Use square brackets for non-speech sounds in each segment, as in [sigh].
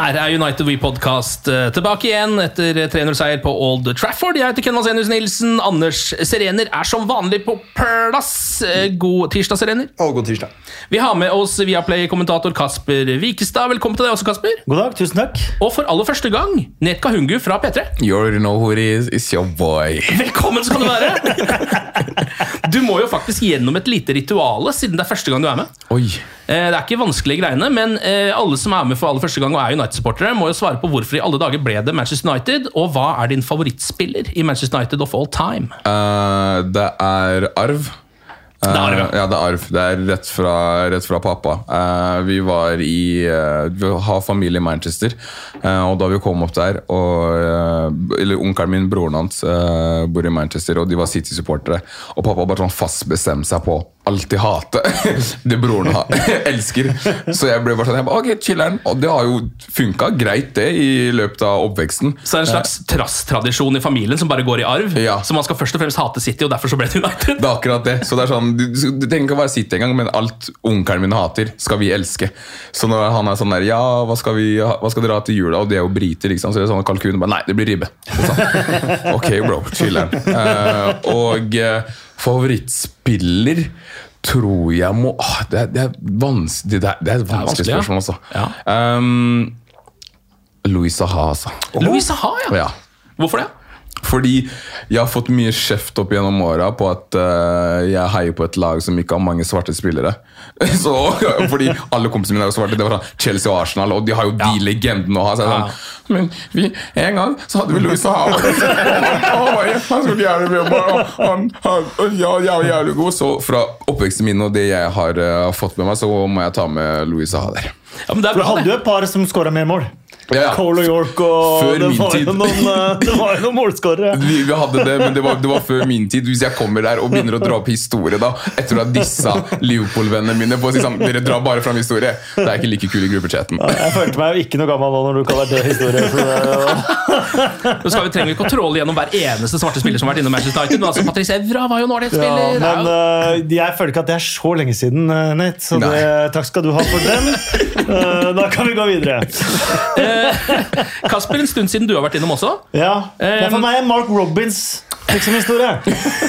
Der er United We Podcast eh, tilbake igjen etter 3-0-seier på Old Trafford. Jeg heter Ken Vasenius Nilsen. Anders Serener er som vanlig på plass. Eh, God tirsdag, Serener. Og god tirsdag. Vi har med oss Viaplay-kommentator Kasper Wikestad. Velkommen til deg også, Kasper. God dag, tusen takk. Og for aller første gang, Netka Hungu fra P3. You already know who he is. It's your boy. Velkommen skal du være! Du må jo faktisk gjennom et lite rituale, siden det er første gang du er med. Oi. Eh, Det er ikke vanskelige greiene, men eh, alle som er med for aller første gang og er United-supportere, må jo svare på hvorfor i alle dager ble det Manchester United, og hva er din favorittspiller i Manchester United of all time? Uh, det er arv. Eh, Det er arv, ja. ja. det er arv. Det er rett fra, rett fra pappa. Eh, vi var i eh, Vi har familie i Manchester, eh, og da vi kom opp der og, eh, Eller onkelen min, broren hans, eh, bor i Manchester, og de var City-supportere. Og pappa bare sånn fast bestemte seg på alltid hate [laughs] det broren ha, [laughs] elsker. Så jeg ble bare sånn jeg ba, Ok, chiller'n. Og det har jo funka greit, det, i løpet av oppveksten. Så det er en slags trasstradisjon i familien som bare går i arv. Ja. Så man skal først og fremst hate City, og derfor så ble det United. Det er akkurat det. Så det er sånn, Du, trenger ikke å være City engang, men alt onkelen min hater, skal vi elske. Så når han er sånn der Ja, hva skal, vi, hva skal dere ha til jula? Og det er jo briter, liksom. så det er sånn kalkun. Bare, Nei, det blir ribbe. Så sånn. [laughs] Ok, bro. Chiller'n. Uh, og eh, favorittspiller tror jeg må åh, det, er, det, er vanskelig, det, er, det er et vanskelig vanskelig, spørsmål, altså. Ja. Um, Louis Saha, altså. Louis Saha, ja. Ja. Hvorfor det? Fordi jeg har fått mye kjeft opp gjennom åra på at uh, jeg heier på et lag som ikke har mange svarte spillere. [laughs] Så, fordi alle kompisene mine er svarte. Det var sånn Chelsea og Arsenal, og de har jo de legendene å ha. Så jeg ja. sånn, Men vi, en gang så hadde vi Louis Saha. [laughs] Han skulle bra, bare, han, han, ja, jævlig, jævlig god. Så fra oppveksten min og det jeg har uh, fått med meg, så må jeg ta med Louis der. Ja, men det er Du hadde jo et par som skåra mer mål. Ja, ja. Cole og York og Før det var, jo noen, eh, det var jo noen [laughs] målskårere. Vi, vi hadde det, men det var, det var før min tid. Hvis jeg kommer der og begynner å dra opp historie da, etter å ha dissa Liverpool-vennene mine på å si sånn, Dere drar bare fram historie. Det er ikke like kul i gruppechatten. Jeg følte meg jo ikke noe gammel nå når du kaller det historie. Så det. [laughs] Nå skal vi trenger ikke å tråle gjennom hver eneste svarte spiller som har vært innom Manchester United. Men altså, Patrice Evra var jo en ålreit ja, spiller. men Ja, eh, jeg føler ikke at det er så lenge siden, uh, Nate. Så det, takk skal du ha for den. [laughs] Eh, da kan vi gå videre. Kasper, en stund siden du har vært innom også. Ja, det er for meg Mark Robins liksom historie.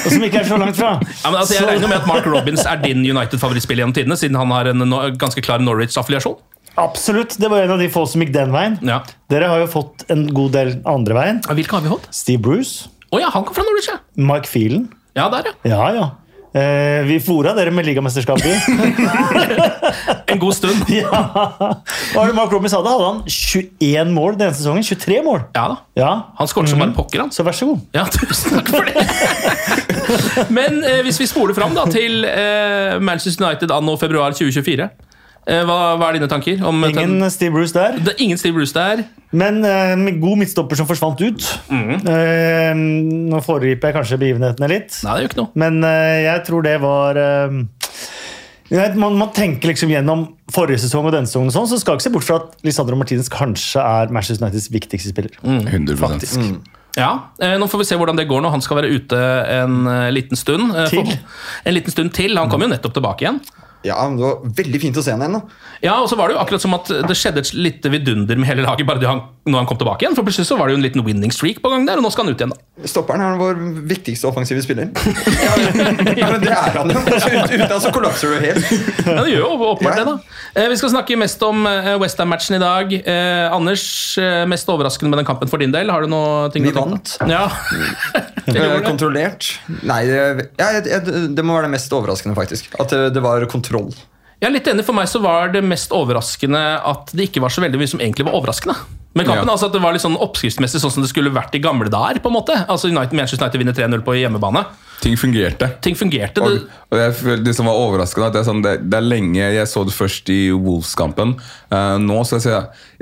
Og som ikke er så langt fra. Ja, men altså, jeg regner med at Mark Robbins er din United-favorittspiller gjennom tidene, siden han har en no ganske klar Norwich-affiliasjon. Absolutt. Det var en av de få som gikk den veien. Ja. Dere har jo fått en god del andre veien. Hvilke har vi fått? Steve Bruce, Oh, ja, han kom fra Norwich, ja. Mike Phelan. Ja, der, ja. Ja, ja. Eh, vi fora dere med ligamesterskapet. [laughs] En god stund. [laughs] ja. Hva var det Mark Robins hadde? Han 21 mål denne sesongen? 23 mål? Ja da. Ja. Han skåret som bare pokker, han. Så vær så god. Ja, [laughs] tusen takk for det. Men eh, hvis vi spoler fram da, til eh, Manchester United anno februar 2024 eh, hva, hva er dine tanker? Om Ingen Steve Bruce der. det ingen Steve Bruce der. Men eh, med god midtstopper som forsvant ut. Eh, nå foregriper jeg kanskje begivenhetene litt. Nei, det er jo ikke noe. Men eh, jeg tror det var eh, Nei, Man, man tenker liksom gjennom forrige sesong og denne sesongen, og sånn, så skal ikke se bort fra at Lisandro Martinez kanskje er Manchester Uniteds viktigste spiller. 100 Faktisk. Ja, eh, Nå får vi se hvordan det går når han skal være ute en eh, liten stund. Eh, Til? for- En liten stund til. Han kommer jo nettopp tilbake igjen. Ja, men Det var veldig fint å se henne igjen. da. Ja, og så var det jo akkurat som at det skjedde et lite vidunder med hele laget bare det han, når han kom tilbake igjen. For plutselig så var det jo en liten winning streak på gang der, og nå skal han ut igjen. da. Stopperen er vår viktigste offensive spiller. [laughs] ja, men, ja, men Det er han jo. Uten han så kollapser du helt. Ja, det gjør jo åpenbart Ja. det, da. Eh, Vi skal snakke mest om Westham-matchen i dag. Eh, Anders, eh, mest overraskende med den kampen for din del? Har du noe ting Vi vant. Ja. [laughs] Eh, det. Kontrollert. Nei, det, ja, jeg- det må være det mest overraskende, faktisk. At det, det var kontroll. Jeg er litt enig. For meg så var det mest overraskende at det ikke var så veldig mye som egentlig var overraskende. Med kampen, Ja. altså at Det var litt sånn oppskriftsmessig sånn som det skulle vært i gamle dager. på en måte. Altså United, Manchester United vinner 3-0 på hjemmebane. Ting fungerte. Ting fungerte. Og, og jeg det som var overraskende, det er, sånn, det, det er lenge Jeg så det først i Wolves-kampen. Uh, nå skal jeg si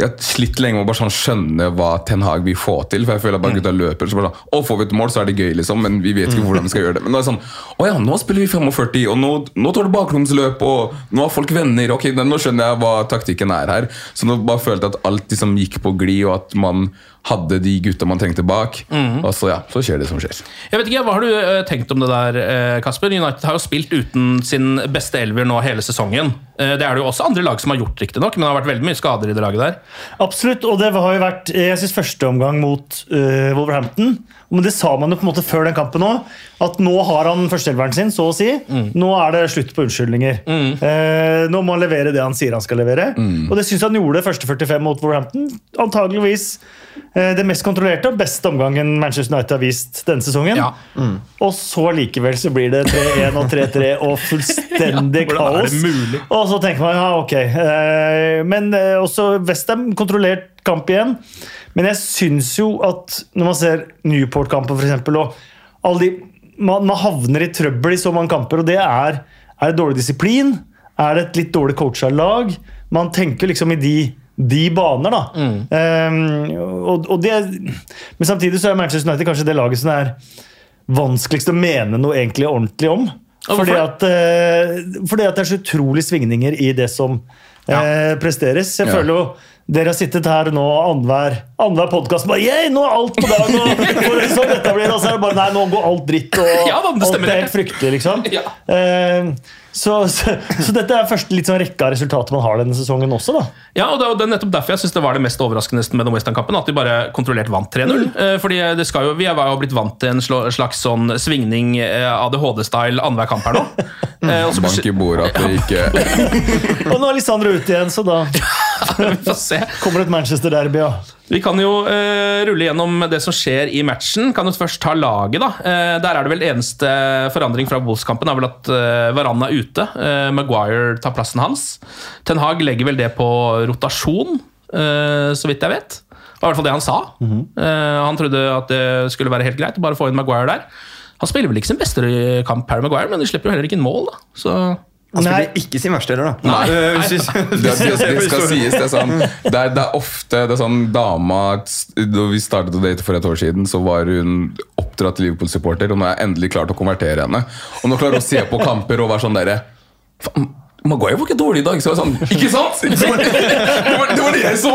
Jeg har slitt lenge med å bare sånn skjønne hva Ten Hag vil få til. For jeg føler at bare gutta løper så bare sånn, Å, får vi et mål, så er det gøy, liksom. Men vi vet ikke hvordan vi skal gjøre det. Men nå er det sånn Å ja, nå spiller vi 45, og nå, nå tar det bakromsløp, og nå har folk venner. Ok, nå skjønner jeg hva taktikken er her. Så nå bare følte jeg at alt liksom gikk på glid, og at man hadde de gutta man trengte bak. Og så ja, så skjer det som skjer. jeg vet ikke, Hva har du eh, tenkt om det der, eh, Kasper? United har jo spilt uten sin beste elver nå hele sesongen. Eh, det er det jo også andre lag som har gjort, riktignok, men det har vært veldig mye skader i det laget der. Absolutt, og det har jo vært jeg synes, første omgang mot Wolverhampton. Men det sa man jo på en måte før den kampen òg. At nå har han førsteelveren sin, så å si. Nå er det slutt på unnskyldninger. Eh, nå må han levere det han sier han skal levere. Og det syns han gjorde første 45 mot Wolverhampton. Antageligvis det mest kontrollerte og beste omgangen Manchester United har vist denne sesongen. Ja. Og så likevel så blir det 3-1 og 3-3 og fullstendig [laughs] Ja, kaos. Og så tenker man ja, ok. Eh, Men eh, også Westham kontrollert kamp igjen. Men jeg syns jo at når man ser Newport-kampen f.eks., og alle de man, man havner i trøbbel i så mange kamper, og det er Er det dårlig disiplin? Er det et litt dårlig coacha lag? Man tenker liksom i de de baner, da. Eh, og, og det, men samtidig så er Manchester United kanskje det laget som er vanskeligst å mene noe egentlig ordentlig om. Fordi at, uh, fordi at det er så utrolig svingninger i det som eh, presteres. Jeg Ja. føler jo dere har sittet her nå annenhver annenhver podkast bare yeah, nå er alt på dag! Og, for så dette blir, og så er det bare nei, nå går alt dritt, og [laughs] Ja, da, det alt er helt fryktelig, liksom. [laughs] Ja. Eh, så, så, så dette er første litt sånn rekke av resultater man har denne sesongen også, da. Ja, og det er nettopp derfor jeg synes det var det mest overraskende med den Western-kampen. At de bare kontrollert vant 3-0. Eh, Fordi det skal jo, Vi var jo blitt vant til en slags sånn svingning eh, ADHD-style annenhver kamp her nå. [laughs] Eh, og så Bank i bordet at det ikke Og nå er Lisandro ute igjen, så da [laughs] vi får se. kommer et Manchester-derby. Ja. Vi kan jo uh, rulle gjennom det som skjer i matchen. Kan jo først ta laget, da. Uh, der er det vel eneste forandring fra Wolves-kampen er vel at uh, Varan er ute. Uh, Maguire tar plassen hans. Ten Hag legger vel det på rotasjon, eh, så vidt jeg vet. Det var i hvert fall det han sa. Eh, han trodde at det skulle være helt greit å bare få inn Maguire der. Han spiller vel ikke sin beste kamp, Harry Maguire, men de slipper jo heller ikke inn mål. da. Så Han Nei. ikke sin verste heller, da. Nei. [laughs] Nei. det, det, det skal sies. Det er, sånn, [laughs] det er, det er ofte det er sånn dama Da vi startet å date for et år siden, så var hun oppdratt Liverpool-supporter, og nå har jeg endelig klart å konvertere henne. Og nå klarer hun å se på kamper og være sånn derre "Faen, Maguire var ikke dårlig i dag. Så jeg var sånn, ikke sant? [laughs] Det var det, var, det, jeg så!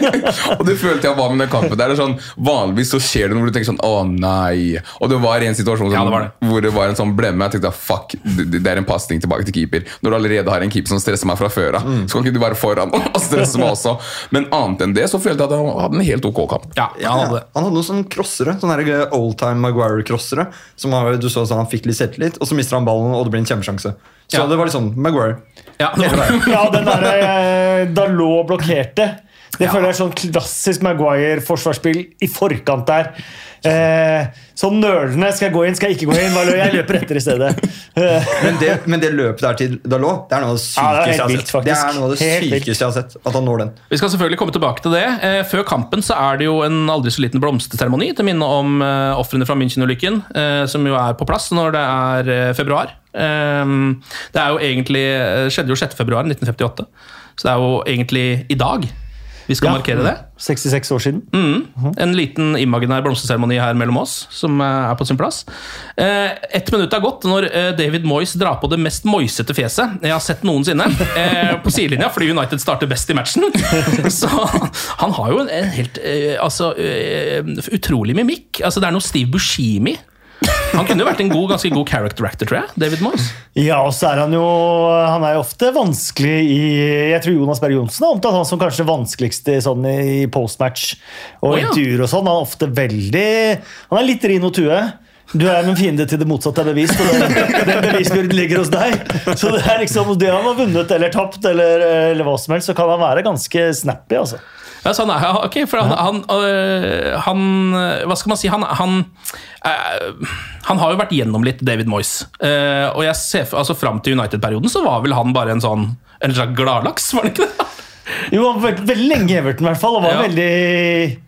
[laughs] og det følte jeg var med den kampen. der. Er sånn, vanligvis så skjer det noe hvor du tenker sånn Å, nei. Og det var en situasjon Ja, det var det. hvor det var en sånn blemme. Jeg tenkte fuck, det, er en pasning tilbake til keeper. Når du allerede har en keeper som stresser meg fra før av, så kan ikke du være foran og [laughs] stresse meg også. Men annet enn det så følte jeg at han hadde en helt ok kamp. ja, han hadde. Han hadde noen sånne crossere, sånne her oldtime Maguire-crossere. Som du så sånn, Han fikk litt selvtillit, og så mister han ballen, og det blir en kjempesjanse. Så Ja. det var litt sånn Maguire. Ja. [laughs] Ja, den der eh, Dalot blokkerte. Det føler jeg er sånn klassisk Maguire-forsvarsspill i forkant der. Eh, sånn nølende. Skal jeg gå inn, skal jeg ikke gå inn? Jeg løper etter i stedet. [laughs] Men det, men det løpet der til Dalot, det er noe av det Ja, det sykeste vilt, sett. Det av det sykeste jeg har sett. At han når den. Vi skal selvfølgelig komme tilbake til det. Eh, før kampen så er det jo en aldri så liten blomsterseremoni til minne om eh, ofrene fra München-ulykken, eh, som jo er på plass når det er eh, februar. Eh, det er jo egentlig, eh, skjedde jo 6. februar 1958, så det er jo egentlig i dag Vi skal Ja. markere det. 66 år siden. Mm. En liten imaginær blomsterseremoni her mellom oss, som eh, er på sin plass. Eh, Ett minutt er gått når eh, David Moyes drar på det mest moisete fjeset jeg har sett noensinne. Eh, på sidelinja, fordi United starter best i matchen. [laughs] Så han har jo en, helt eh, altså, utrolig mimikk. Altså, det er noe Steve Buscemi. Han kunne jo vært en god, ganske god character actor, tror jeg. David Moyes. Ja, og så er han jo Han er jo ofte vanskelig i Jeg tror Jonas Berg Johnsen har omtalt han som kanskje vanskeligste sånn i postmatch og oh, ja. intervjuer og sånn. Han er ofte veldig Han er litt Rino Tue. Du er min fiende til det motsatte er bevist, og den bevisbyrden ligger hos deg. Så det er liksom det han har vunnet eller tapt, eller, eller hva som helst, så kan han være ganske snappy. altså. Ja, så han er, ok, for han, han, øh, han øh, Hva skal man si? Han, han, øh, han har jo vært gjennom litt David Moyes. Eh, og jeg ser, altså Fram til United-perioden så var vel han bare en sånn En slags gladlaks, var det ikke det? [laughs] Jo, han var veldig, lenge i Everton, i hvert fall. Og var Ja. veldig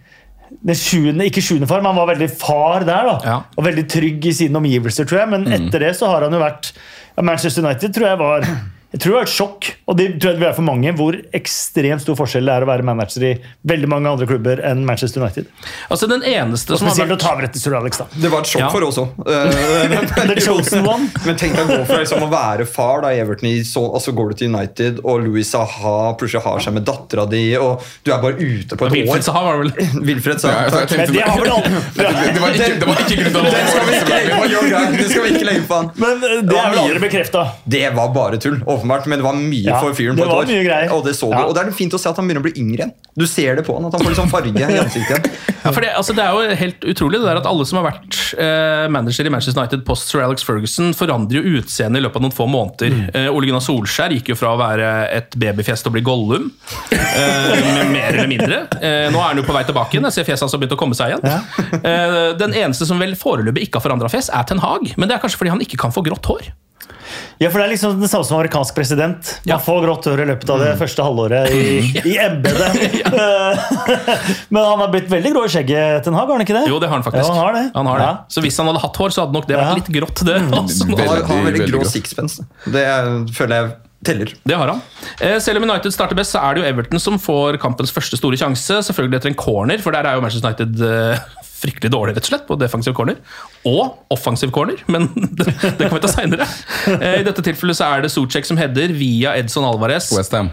det sjuende, Ikke sjuende far, men han var veldig far der. da Ja. Og veldig trygg i sine omgivelser, tror jeg. Men etter det så har han jo vært Manchester United tror jeg var jeg tror det var et sjokk, og det tror jeg det vil være for mange, hvor ekstremt stor forskjell det er å være manager i veldig mange andre klubber enn Manchester United. Altså Den eneste Og som har å vært ta over etter Sir Alex, da. Det var et sjokk Ja. for oss òg. Uh, [laughs] The chosen one. Men tenk deg å gå fra liksom, å være far da, i Everton, i så, og så går du til United, og Louis Saha plutselig har seg med dattera di, og du er bare ute på et Wilfred år. Saha var det vel [laughs] Wilfred Saha. ja, takk. det har vel alle [laughs] Det var ikke, det var ikke grunnen til det skal vi ikke legge på han. Men eh, det er vel aldri bekrefta. Det var bare tull, åpenbart, men det var mye Ja, for fyren på et år. greier. Og det så du. Ja. Og det er fint å se at han begynner å bli yngre igjen. Du ser det på han, at han får litt sånn farge i ansiktet igjen. [laughs] Ja, for det, altså, det er jo helt utrolig det der at alle som har vært eh, manager i Manchester United post Sir Alex Ferguson, forandrer jo utseende i løpet av noen få måneder. Eh, Ole Gunnar Solskjær gikk jo fra å være et babyfjes til å bli Gollum. Eh, mer eller mindre. Eh, nå er han jo på vei tilbake igjen. Jeg ser fjeset hans har begynt å komme seg igjen. Eh, den eneste som vel foreløpig ikke har forandra fjes, er Ten Hag. Men det er kanskje fordi han ikke kan få grått hår. Ja, for Det er liksom det samme som amerikansk president. Man Ja. får grått hår i løpet av det første halvåret i, i embetet. [laughs] [laughs] Men han har blitt veldig grå i skjegget, Ten Hag, har han ikke det? Jo, det har han faktisk. Ja, han har det. Han har det. Ja. Så hvis han hadde hatt hår, så hadde nok det vært litt grått, det. Altså, Han har, veldig veldig grå sixpence. Det er- føler jeg teller. Det har han. Eh, Selv om United starter best, så er det jo Everton som får kampens første store sjanse. Selvfølgelig etter en corner, for der er jo Manchester United eh, fryktelig dårlig rett og slett på defensiv corner. Og offensiv corner, men [laughs] det, det kan vi ta seinere. I dette tilfellet så er det Socek som header via Edson Alvarez. West Ham.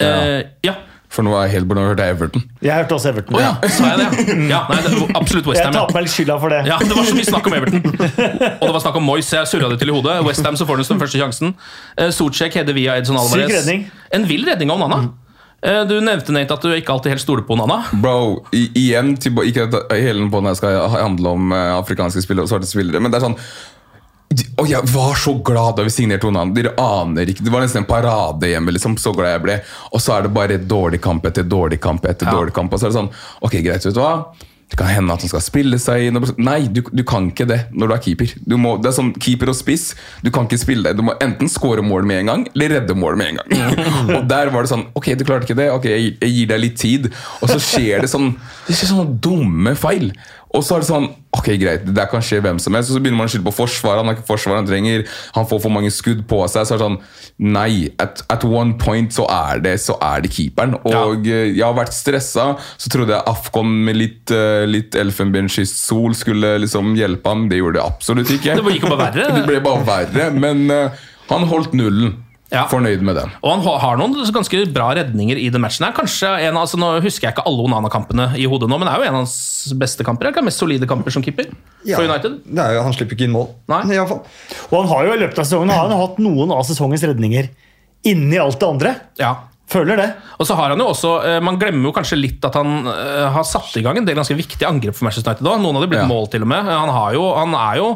Eh, ja. For nå jeg helt bort og hørte Everton. Jeg hørte også Everton. Oh, ja, sa jeg det? Ja, nei, det var absolutt Jeg Westham. tar Ja. på meg litt skylda for det. Ja, Det var så mye snakk om Everton. Og det var snakk om Moyes. Jeg surra det til i hodet. Westham så får den første sjansen. Eh, Socek header via Edson Alvarez. Syk redning. En vill redning av Nana. Eh, Du nevnte Nate at du ikke alltid helt stoler på Nana. Bro, i, igjen Ikke at hele den her skal handle om eh, afrikanske spillere og svarte spillere, men det er sånn og jeg var så glad da vi signerte Onan. Dere aner ikke. Det var nesten en parade hjemme. liksom, Så glad jeg ble. Og så er det bare dårlig kamp etter dårlig kamp etter Ja. dårlig kamp. Og så er det sånn Ok, greit, vet du hva. Det kan hende at han skal spille seg inn. Nei, du, du kan ikke det når du er keeper. Du må, det er sånn keeper og spiss. Du kan ikke spille deg. Du må enten score mål med en gang, eller redde mål med en gang. [laughs] og der var det sånn Ok, du klarte ikke det. Ok, jeg, jeg gir deg litt tid. Og så skjer det sånn Det skjer sånne dumme feil. Og så er det sånn Ok, greit, det der kan skje hvem som helst. Og så begynner man å skylde på forsvaret. Han har ikke forsvaret han trenger. Han får for mange skudd på seg. Så er det sånn Nei, at, at one point så er det Så er det keeperen. Og ja. jeg har vært stressa. Så trodde jeg Afghan med litt, uh, litt elfenbenskyst sol skulle liksom hjelpe ham. Det gjorde det absolutt ikke. [laughs] Det gikk bare verre. [laughs] Det ble bare verre. Men uh, han holdt nullen. Ja. Fornøyd med den. Og han har noen ganske bra redninger i den matchen. her Kanskje en, altså Nå husker jeg ikke alle Onana-kampene i hodet nå, men det er jo en av hans beste kamper. Er ikke mest solide kamper som keeper Ja, for United. Det er jo, han slipper ikke inn mål. Nei. I fall. Og han har jo i løpet av sesongen har han hatt noen av sesongens redninger inni alt det andre. Ja. Føler det. Og så har han jo også, eh, Man glemmer jo kanskje litt at han eh, har satt i gang en del ganske viktige angrep for Manchester United. Da. Noen av dem blitt Ja. mål, til og med. Han, har jo, han er jo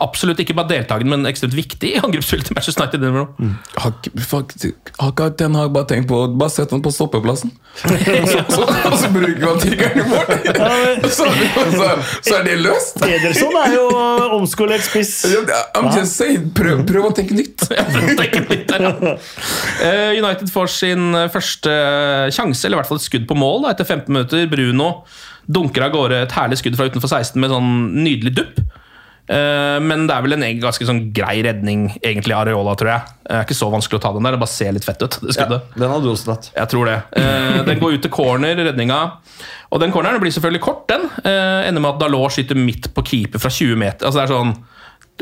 absolutt ikke bare deltakende, men ekstremt viktig i angrepsspillet til Manchester United. Mm. Har ikke Ten Hag bare tenkt på Bare sett han på stoppeplassen. [laughs] Og så, så, og så bruker man i mål! Så, så, så er det løst! Ederson er jo omskolert spiss. I'm just saying, prøv, prøv å tenke nytt. [laughs] Eh, United får sin eh, første sjanse, eller i hvert fall et skudd på mål, da, etter 15 minutter. Bruno dunker av gårde et herlig skudd fra utenfor 16 med sånn nydelig dupp. Eh, men det er vel en ganske sånn grei redning, egentlig, Areola, tror jeg. Det er ikke så vanskelig å ta den der, det bare ser litt fett ut. det skuddet. Den hadde du også tatt. Jeg tror det. Eh, den går ut til corner, redninga. Og den corneren blir selvfølgelig kort, den. Eh, ender med at Dalot skyter midt på keeper fra 20 meter. Altså det er sånn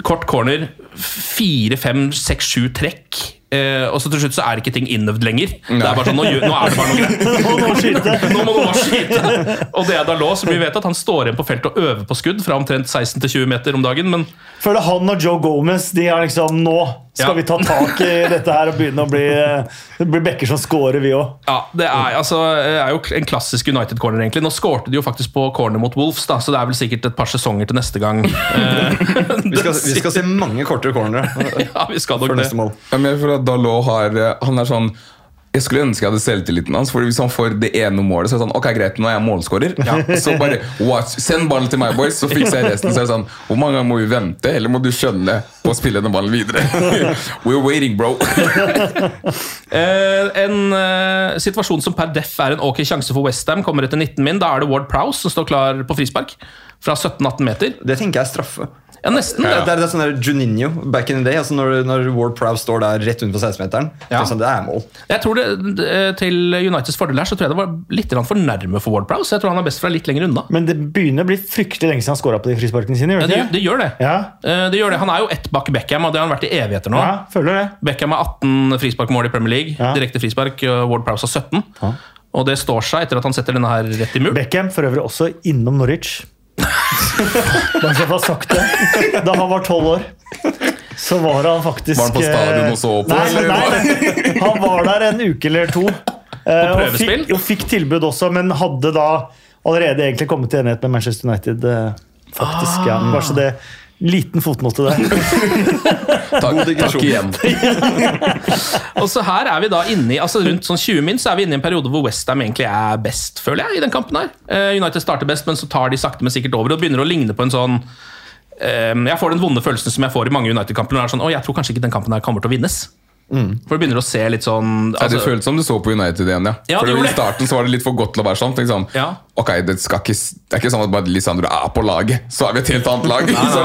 kort corner, fire, fem, seks, sju trekk. Eh, og så til slutt så er ikke ting innøvd lenger. Det er bare sånn, nå, nå er det bare noe greit. [laughs] Nå må du skyte. [laughs] Nå må bare skyte! Og det er Dalot, som vi vet at han står igjen på feltet og øver på skudd fra omtrent 16-20 meter om dagen, men Føler han og Joe Gomez de er liksom Nå skal Ja. vi ta tak i [laughs] dette her og begynne å bli, det blir bekker som scorer, vi òg. Ja, det er, altså, er jo en klassisk United-corner, egentlig. Nå skårte de jo faktisk på corner mot Wolves, da, så det er vel sikkert et par sesonger til neste gang. Eh, Vi skal, vi skal se mange kortere cornere ja, vi skal nok for det. neste mål. Ja, men jeg føler at Dalot har eh, Han er sånn jeg skulle ønske jeg hadde selvtilliten hans. For Hvis han får det ene målet, så er det sånn Ok, greit, nå er jeg målskårer. [laughs] Så bare watch, Send ballen til meg, boys, så fikser jeg resten. Så er det sånn Hvor mange ganger må vi vente, eller må du skjønne på å spille den ballen videre? [laughs] We're waiting, bro. [laughs] Eh, en eh, situasjon som per def er en ok sjanse for Westham, kommer etter 19 min. Da er det Ward Prowse som står klar på frispark fra 17-18 meter. Det tenker jeg er straffe. Ja, nesten. Ja. det. er, det er sånn der Juninho back in the day. Altså når, når Ward Prowse står der rett under på 16-meteren. Ja. Sånn, det er mål. Jeg tror det, det- Til Uniteds fordel her så tror jeg det var litt for nærme for Ward Prowse. Jeg tror han er best fra litt lenger unna. Men det begynner å bli fryktelig lenge siden han scora på de frisparkene sine. Ja, Gjør det, det gjør- det gjør det. Ja. Eh, det gjør det. Han er jo ett bak Beckham, og det har han vært i evigheter nå. ja, føler det. Beckham har 18 frisparkmål i Premier League. Ja. Direkte frispark. Ward Prowse har 17. Og det står seg etter at han setter denne her rett i mur. Beckham for øvrig også innom Norwich. Bare så jeg får sagt det. Da han var tolv år, så var han faktisk Var han på stadion og så på, Nei, eller? nei, han var der en uke eller to. eh, og fikk, og fikk tilbud også, men hadde da allerede egentlig kommet til enighet med Manchester United. faktisk, Faktisk, ja. Bare så det Liten fotnote der. [laughs] Takk, takk igjen. [laughs] Og så her er vi da inne i, altså rundt sånn 20 min, så er vi inne i en periode hvor Westham egentlig er best, føler jeg, i den kampen her. Eh, United starter best, men så tar de sakte, men sikkert over og begynner å ligne på en sånn eh, Jeg får den vonde følelsen som jeg får i mange United-kamper. er sånn, jeg tror kanskje ikke den kampen her kommer til å vinnes. For det begynner å se litt sånn Ja, det altså, føltes som du så på United igjen, ja. Ja, For I starten så var det litt for godt til å være sånn. Sånn Ja. Ok, det, skal ikke, det er ikke sånn at bare Lisandro er på laget, så er vi et helt annet lag. [laughs] Så,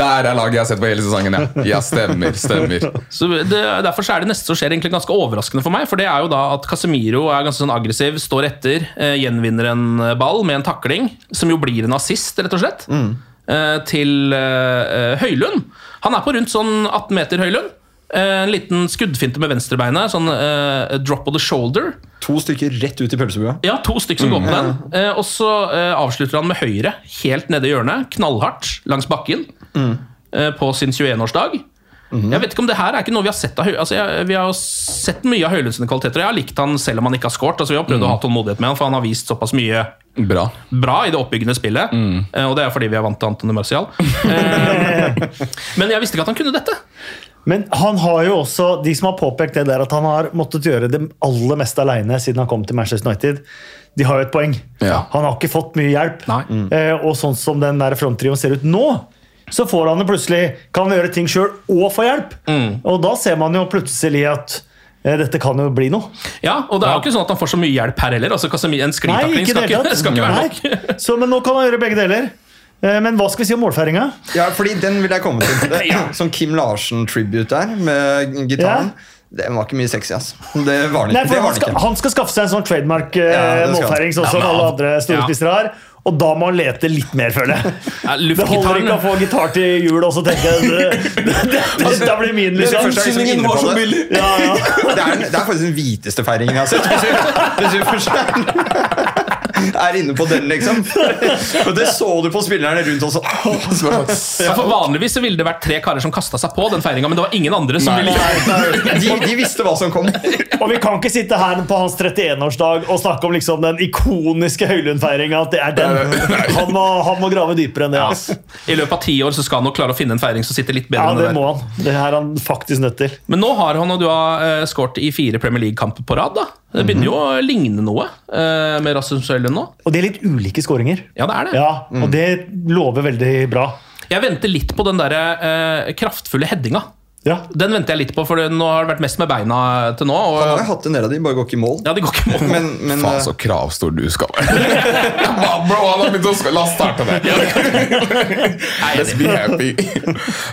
der er laget jeg har sett på hele sesongen, ja. Ja, stemmer, stemmer. Så det, Derfor så er det neste som skjer egentlig ganske overraskende for meg. For det er jo da at Casemiro er ganske sånn aggressiv, står etter, eh, gjenvinner en eh, ball med en takling, som jo blir en assist, rett og slett, eh, til eh, Høylund. Han er på rundt sånn 18 meter, Høylund. Eh, en liten skuddfinte med venstrebeinet, sånn uh, drop of the shoulder. To stykker rett ut i pølsebua. Ja, to stykker som går på den. Uh, og så uh, avslutter han med høyre, helt nede i hjørnet, knallhardt langs bakken, eh, på sin 21-årsdag. Jeg vet ikke om det her er ikke noe vi har sett av Altså, jeg, vi har sett mye av Høylund kvaliteter, og jeg har likt han selv om han ikke har scoret. Altså, vi har prøvd å ha tålmodighet med han, for han har vist såpass mye Bra. bra i det oppbyggende spillet. Eh, og det er fordi vi er vant til Antony Marcial. [laughs] Men jeg visste ikke at han kunne dette. Men han har jo også, de som har påpekt det der, at han har måttet gjøre det aller meste aleine siden han kom til Manchester United, de har jo et poeng. Ja. Han har ikke fått mye hjelp. Mm. Eh, og sånn som den der fronttrioen ser ut nå, så får han jo plutselig kan han gjøre ting sjøl og få hjelp. Og da ser man jo plutselig at eh, dette kan jo bli noe. Ja, Og det er jo ikke sånn at han får så mye hjelp her heller. Altså, en sklitakling skal, det [laughs] skal ikke være nok. Så, men nå kan han gjøre begge deler. Eh, Men hva skal vi si om målfeiringa? Ja, fordi den vil jeg komme til. Det, Sånn Kim Larsen-tribute der, med gitaren. Den var ikke mye sexy, ass. Det var den Nei, ikke. for Det han, var han, skal, ikke. han skal skaffe seg en sånn trademark eh, Ja, sånn som alle andre store ja. spissere har. Og da må han lete litt mer, føler jeg. [laughs] Ja, Det holder ikke å få gitar til jul og så tenke det, det, det, Dette [laughs] blir min, liksom. inne på det, Ja, ja. det, er, det er faktisk den hviteste feiringen jeg har sett. Hvis vi, hvis først er, inne på den, liksom. [laughs] Og det så du på spillerne rundt også. Ja, for Vanligvis så ville det vært tre karer som kasta seg på den feiringa, men det var ingen andre som Nei. ville De, de visste hva som kom. Og vi kan ikke sitte her på hans 31-årsdag og snakke om liksom den ikoniske Høylund-feiringa. At det er den. Han må, han må grave dypere enn det. ass. I løpet av ti år så skal han nok klare å finne en feiring som sitter litt bedre Ja, enn det det må han. Det er han faktisk nødt til. Men nå har han og du har uh, skåret i fire Premier League-kamper på rad. da Det begynner jo å ligne noe eh, med Rasmus Høylund nå. Og det er litt ulike skåringer. Ja, det er det. Ja, og det lover veldig bra. Jeg venter litt på den der eh, kraftfulle headinga. Den venter jeg litt på, for nå har det vært mest med beina til nå. Og, Han har jo hatt en del av de, bare går ikke i mål. Ja, de går ikke i mål. Men, men Faen, eh, så kravstor du skal være. [laughs] Bro, han har begynt å skal La oss starte det. [laughs] Let's be happy.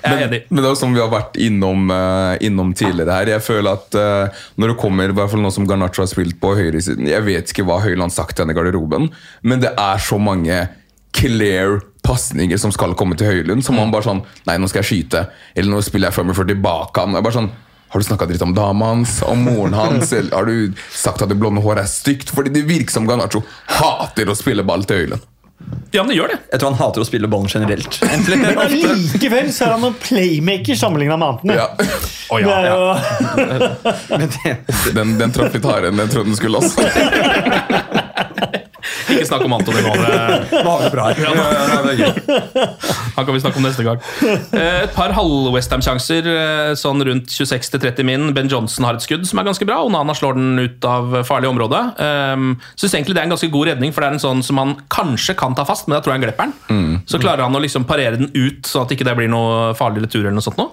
Men, men det er jo som vi har vært innom, uh, innom tidligere her. Jeg føler at uh, når det kommer, i hvert fall nå som Garnaccio har spilt på høyresiden Jeg vet ikke hva Høyland har sagt til denne garderoben, men det er så mange clear pasninger som skal komme til Høylund, som han bare sånn Nei, nå skal jeg skyte. Eller nå spiller jeg meg for tilbake. Han er bare sånn har du snakka dritt om dama hans, om moren hans? [laughs] Eller har du sagt at det blonde håret er stygt? Fordi det virker som Ganacho hater å spille ball til Høylund. Ja, men det gjør det. Jeg tror han hater å spille ballen generelt. [laughs] Men allikevel så er han en playmaker sammenligna med Anthony. Ja. [laughs] Oh, ja, ja. Den, den traff litt hardere enn jeg trodde den skulle. Også. Ikke snakk om Antony nå. det- Nå har vi det bra her. Ja, nå- det er gøy. Han kan vi snakke om neste gang. Eh, Et par halv-Westham-sjanser, eh, sånn rundt 26-30 min. Ben Johnson har et skudd som er ganske bra. Onana slår den ut av farlig område. Um, Syns egentlig det er en ganske god redning, for det er en sånn som han kanskje kan ta fast, men da tror jeg han glipper den. Så klarer han å liksom parere den ut, sånn at ikke det blir noe farlig retur. eller noe sånt nå.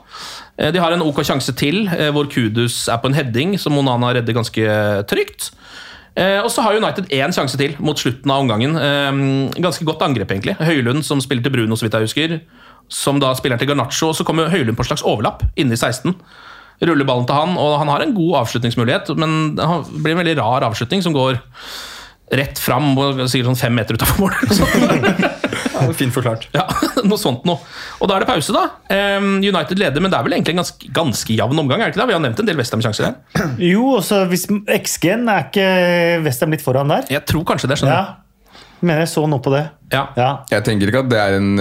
Eh, De har en ok sjanse til, hvor Kudus er på en heading, som Onana redder ganske trygt. Eh, og så har United én sjanse til mot slutten av omgangen. Eh, ganske godt angrep, egentlig. Høylund, som spiller til Bruno, så vidt jeg husker. Som da spiller til Garnaccio. Og så kommer Høylund på en slags overlapp inne i 16. Ruller ballen til han, og han har en god avslutningsmulighet, men det blir en veldig rar avslutning som går rett fram sikkert sånn fem meter utafor mål. [laughs] Ja, fint forklart. Ja, [laughs] noe sånt noe. Og da er det pause, da. United leder, men det er vel egentlig en ganske, ganske jevn omgang? er det ikke det? Vi har nevnt en del Westham-sjanser der. Jo, også hvis XG-en er ikke Westham litt foran der? Jeg tror kanskje det. skjønner Ja. Mener jeg så noe på det. Ja. Jeg tenker ikke at det er en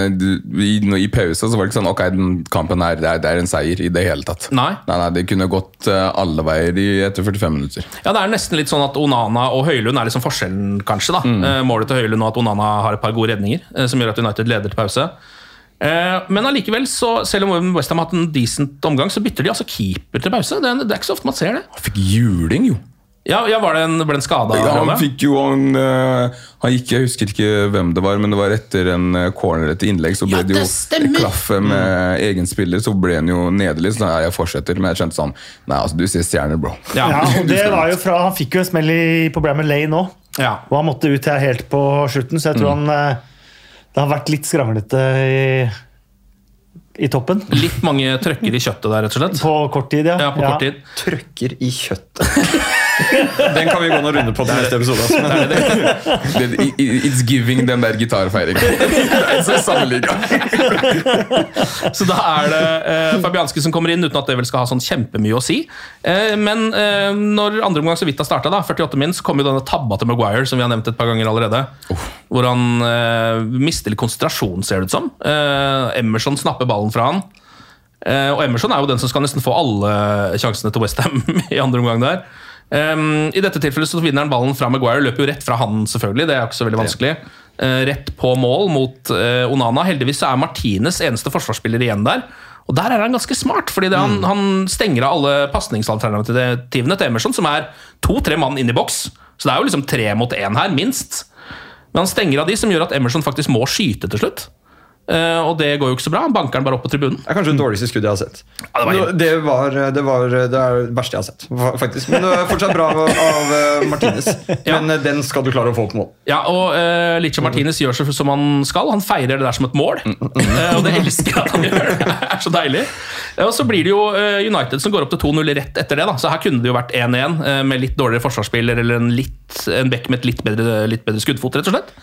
I, I pause så var det ikke sånn Ok, den kampen her, det er, det er en seier i det hele tatt. Nei. Nei, nei, Det kunne gått eh, alle veier i, etter 45 minutter. Ja, Det er nesten litt sånn at Onana og Høylund er liksom forskjellen, kanskje. da. Mm. Målet til Høylund og at Onana har et par gode redninger, eh, som gjør at United leder til pause. Eh, Men allikevel, selv om Westham har hatt en decent omgang, så bytter de altså keeper til pause. Det er, det er ikke så ofte man ser det. Han fikk juling, jo. Ja, ja Var det en, ble en skada? Ja, han fikk jo han, eh, han gikk, Jeg husker ikke hvem det var, men det var etter en eh, corner etter innlegg. Så ble Ja, det jo klaffe stemmer! med egen spiller, så ble han jo nederlig. Så ja, jeg fortsetter, men jeg kjente sånn Nei, altså, du ser stjerner, bro. Ja, [laughs] og det var jo fra, Han fikk jo en smell i, på Bramall Lane nå, Ja. og han måtte ut her helt på slutten. Så jeg tror han eh, det har vært litt skranglete i, i toppen. Litt mange trøkker i kjøttet der, rett og slett. På kort tid, ja. Ja, på kort tid. Trøkker i kjøttet. [laughs] Den kan vi gå noen runder på til neste episode. altså. Men- Det, i- it's giving den der gitarfeiringen. [laughs] det så da er det eh, Fabianski som kommer inn, uten at det vel skal ha sånn kjempemye å si. Eh, men eh, når andre omgang så vidt har starta, 48 min, så kommer jo denne tabba til Maguire, som vi har nevnt et par ganger allerede. Hvor han eh, mister litt konsentrasjon, ser det ut som. Eh, Emerson snapper ballen fra han. Eh, og Emerson er jo den som skal nesten få alle sjansene til Westham [laughs] i andre omgang der. Um, I dette tilfellet så vinner han ballen fra Maguire, løper jo rett fra han, selvfølgelig. Det er jo ikke så veldig vanskelig. Uh, rett på mål mot uh, Onana. Heldigvis så er Martinez eneste forsvarsspiller igjen der. Og der er han ganske smart, fordi det, han, han stenger av alle pasningsalternativene til Emerson, som er to-tre mann inn i boks. Så det er jo liksom tre mot én her, minst. Men han stenger av de som gjør at Emerson faktisk må skyte til slutt. Eh, og det går jo ikke så bra. Han banker den bare opp på tribunen. Det er kanskje det dårligste skuddet jeg har sett. Ja, det var det, var, det, var, det er det verste jeg har sett, faktisk. Men det er fortsatt bra av, av Martinez. ja. Men eh, den skal du klare å få på mål. Ja, og uh, Licha Martinez gjør seg som han skal. Han feirer det der som et mål. uh, og det elsker jeg at han gjør. [laughs] Det er så deilig. Eh, og så blir det jo eh, United som går opp til 2-0 rett etter det. da Så her kunne det jo vært 1-1 eh, med litt dårligere forsvarsspiller eller en, litt, en bekk med et litt bedre, litt bedre skuddfot, rett og slett.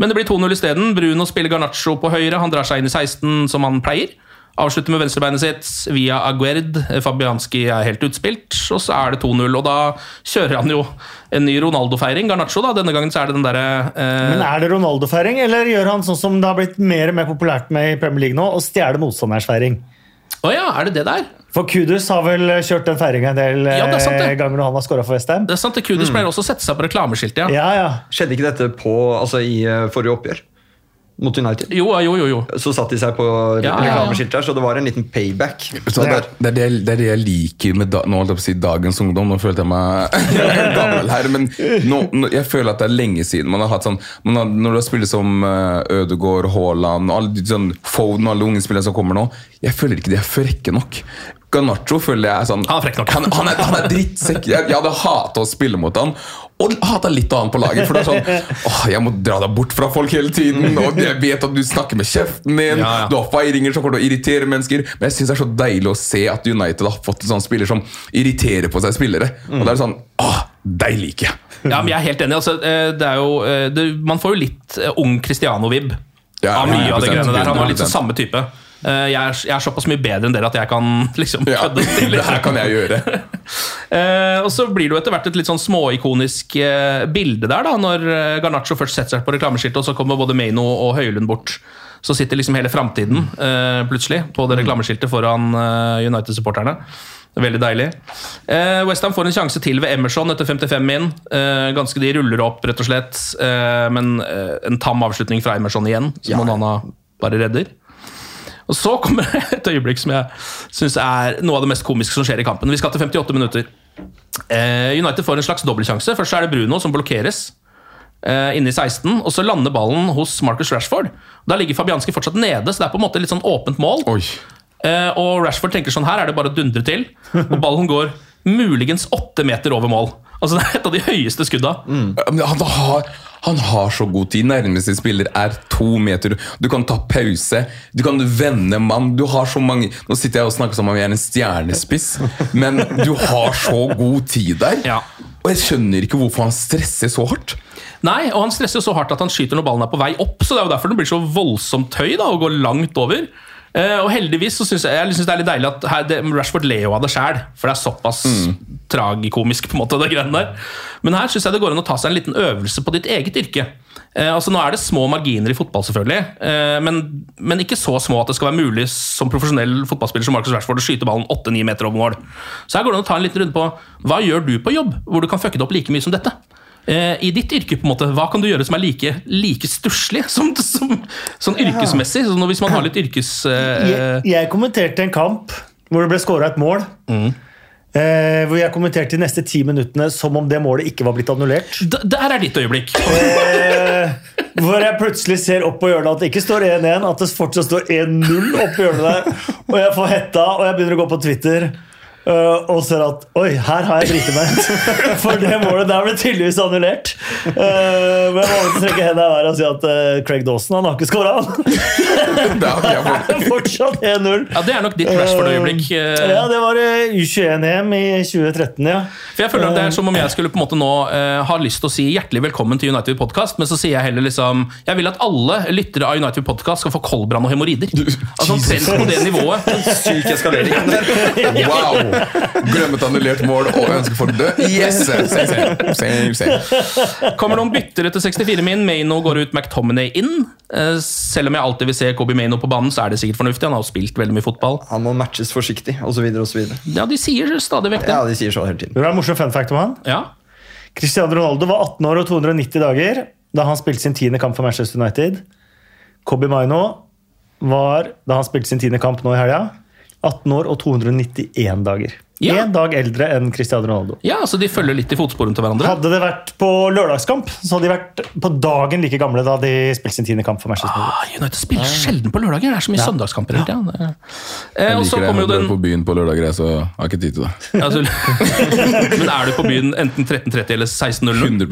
Men det blir 2-0 isteden. Bruno spiller Garnaccio på høyre. Han drar seg inn i 16 som han pleier. Avslutter med venstrebeinet sitt via Aguerd. Fabianski er helt utspilt, og så er det 2-0. Og da kjører han jo en ny Ronaldo-feiring. Garnaccio, da. Denne gangen så er det den derre eh, Men Er det Ronaldo-feiring, eller gjør han sånn som det har blitt mer og mer populært med i Premier League nå, å stjele motstanders feiring? Å ja, er det det der? For Kudus har vel kjørt den feiringa en del Ja, det er sant, det. eh, ganger når han har skåra for Westham. Det er sant, det Kudus pleier også å sette seg på reklameskiltet, ja. Ja, ja. Skjedde ikke dette på, altså, i eh, forrige oppgjør? Mot United? Jo, jo, jo. jo. Så satt de seg på Ja, ja, ja. reklameskilt der, så det var en liten payback. Så det, er, det, er det, jeg, det er det jeg liker med da, nå holdt jeg på å si dagens ungdom. Nå følte jeg meg [laughs] gammel her. Men nå, nå, jeg føler at det er lenge siden man har hatt sånn man har, Når du har spillet som uh, Ødegaard, Haaland alle sånn Foden og alle unge spillere som kommer nå, jeg føler ikke de er frekke nok. Ganacho føler jeg er sånn Han er frekk nok. Han, han, er, han er drittsekk. Jeg, jeg hadde hata å spille mot han. Og hata litt annet på laget. For det er sånn [laughs] Åh, jeg må dra deg bort fra folk hele tiden. Og [laughs] jeg vet at du snakker med kjeften din. Ja, ja. Du har feiringer som kommer til å irritere mennesker. Men jeg syns det er så deilig å se at United har fått en sånn spiller som irriterer på seg spillere. Og det er sånn Åh, deg liker jeg. [laughs] Ja, men jeg er helt enig. Altså, eh, det er jo, eh, det, man får jo litt eh, ung Cristiano-vib Ja, av mye av det 100%, greiene der. Han var litt sånn samme type. Eh, Jeg er, jeg er såpass mye bedre enn dere at jeg kan [laughs] liksom Ja, kødde til det her kan jeg gjøre. [laughs] Eh, og så blir det jo etter hvert et litt sånn småikonisk eh, bilde der, da, når Garnaccio først setter seg på reklameskiltet, og så kommer både Meino og Høylund bort. Så sitter liksom hele framtiden plutselig på det reklameskiltet foran United-supporterne. Veldig deilig. Eh, Westham får en sjanse til ved Emerson etter 55 min. Eh, ganske De ruller opp, rett og slett. Eh, men en tam avslutning fra Emerson igjen, som Onana bare redder. Og så kommer [laughs] et øyeblikk som jeg syns er noe av det mest komiske som skjer i kampen. Vi skal til 58 minutter. Eh, United får en slags dobbeltsjanse. Først er det Bruno som blokkeres eh, inne i 16, og så lander ballen hos Marcus Rashford. Da ligger Fabianski fortsatt nede, så det er på en måte litt sånn åpent mål. Oi. Eh, og Rashford tenker sånn her er det bare å dundre til, og ballen går muligens åtte meter over mål. Altså Det er et av de høyeste skudda. Men Han har, han har så god tid. Nærmeste spiller er to meter. Du kan ta pause. Du kan vende mann. Du har så mange Nå sitter jeg og snakker som om jeg er en stjernespiss, men du har så god tid der. Ja. Og jeg skjønner ikke hvorfor han stresser så hardt. Nei, og han stresser så hardt at han skyter når ballen er på vei opp, så det er jo derfor det blir så voldsomt høy da, og går langt over. Eh, og heldigvis så syns jeg, jeg synes det er litt deilig at her, det, Rashford ler jo av det sjæl, for det er såpass tragikomisk, på en måte, det greiene der. Men her syns jeg det går an å ta seg en liten øvelse på ditt eget yrke. Eh, altså Nå er det små marginer i fotball, selvfølgelig, eh, men, men ikke så små at det skal være mulig som profesjonell fotballspiller som Marcus Rashford å skyte ballen 8-9 meter over mål. Så her går det an å ta en liten runde på hva gjør du på jobb, hvor du kan fucke det opp like mye som dette. Eh, I ditt yrke, på en måte, hva kan du gjøre som er like, like stusslig som, som, sånn yrkesmessig? Så hvis man har litt yrkes... Eh, Jeg, jeg kommenterte en kamp hvor det ble skåra et mål. Eh, hvor jeg kommenterte de neste ti minuttene som om det målet ikke var blitt annullert. d- der er ditt øyeblikk. Eh, hvor jeg plutselig ser opp på hjørnet at det ikke står 1-1, at det fortsatt står 1-0 opp på hjørnet der. Og jeg får hetta, og jeg begynner å gå på Twitter. Eh, og ser at oi, her har jeg driti meg ut. For det målet der ble tydeligvis annullert. Uh, men jeg må trekke hendene i været og si at uh, Craig Dawson han har ikke skåra, han. [laughs] Det fått. [laughs] Fortsatt 1-0. Ja, Det er nok ditt Rashford-øyeblikk. Ja, det var eh, U21-EM i 2013, ja. For jeg føler at Det er som om jeg skulle på en måte nå ha lyst til å si hjertelig velkommen til United Podcast, men så sier jeg heller liksom Jeg vil at alle lyttere av United Podcast skal få koldbrann og hemoroider. Altså selv på det nivået. Syk eskalering. [laughs] Wow! Glem et annullert mål og ønske folk død. Yes! Same, same, same, same. Kommer noen bytter etter 64 min. Maino går ut, McTominay inn. Eh, Selv om jeg alltid vil se Kobe Maino på banen, så er det sikkert fornuftig. Han har jo spilt veldig mye fotball. Han må matches forsiktig, osv. Ja, de sier stadig vekk det. Ja, de sier så hele tiden. Det var en morsom fun fact om han. Ja. Cristiano Ronaldo var 18 år og 290 dager da han spilte sin tiende kamp for Manchester United. Kobe Maino var, da han spilte sin tiende kamp nå i helga, 18 år og 291 dager. Ja. Én dag eldre enn Cristiano Ronaldo. ja, så de følger litt i fotsporene til hverandre. Hadde det vært på lørdagskamp, så hadde de vært på dagen like gamle da de spilte sin tiende kamp for Manchester United. Ah, United spiller sjelden på lørdager. Det er så mye søndagskamper Ja. Ja. Eh, Jeg liker det. kommer Jeg den på byen på lørdager, så jeg har ikke tid til det. altså, [laughs] Men er du på byen enten 13.30 eller 16.00? 100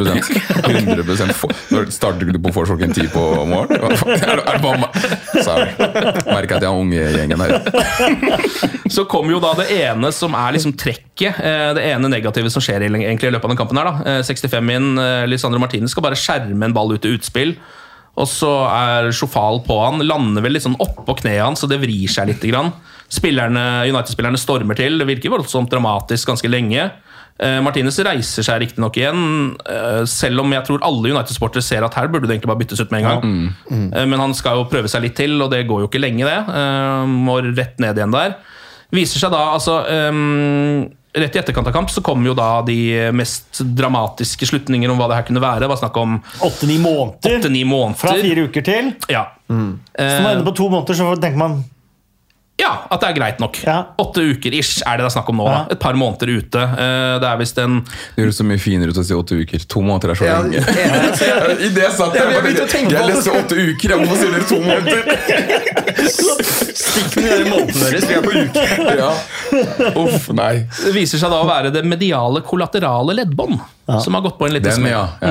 100 For- Starter du på vors klokken ti på morgenen? Sorry. Merker at jeg er unge i gjengen her. Så kommer jo da det ene som er liksom trekket. eh, Det ene negative som skjer egentlig i løpet av den kampen. her da. Eh, 65 min, eh, Lisandro Martinez skal bare skjerme en ball ut til utspill. Og så er Sjofal på han. Lander vel litt sånn oppå kneet hans, så det vrir seg litt. Spillerne, United-spillerne stormer til. Det virker voldsomt dramatisk ganske lenge. Eh, Martinez reiser seg riktignok igjen, eh, selv om jeg tror alle United-sportere ser at her burde det egentlig bare byttes ut med en gang. Eh, Men han skal jo prøve seg litt til, og det går jo ikke lenge, det. Eh, Må rett ned igjen der. Viser seg da, altså um, Rett i etterkant av kamp så kommer jo da de mest dramatiske slutninger om hva det her kunne være. Det var snakk om Åtte-ni måneder måneder. fra fire uker til. Ja. Så når man ender på to måneder, så tenker man Ja, at det er greit nok. Åtte uker ish er det det er snakk om nå. Ja. da. Et par måneder ute. Eh, Det er visst en Det høres så mye finere ut å si åtte uker. To måneder er så lenge. [laughs] I det jeg satt Ja, jeg bare jeg det. leste åtte uker, jeg må si dere to måneder? [laughs] Stikk med de månedene deres, vi er på uke. Ja. Uff, nei. Det viser seg da å være det mediale kollaterale leddbånd som har gått på en liten Den, smell. ja. Ja,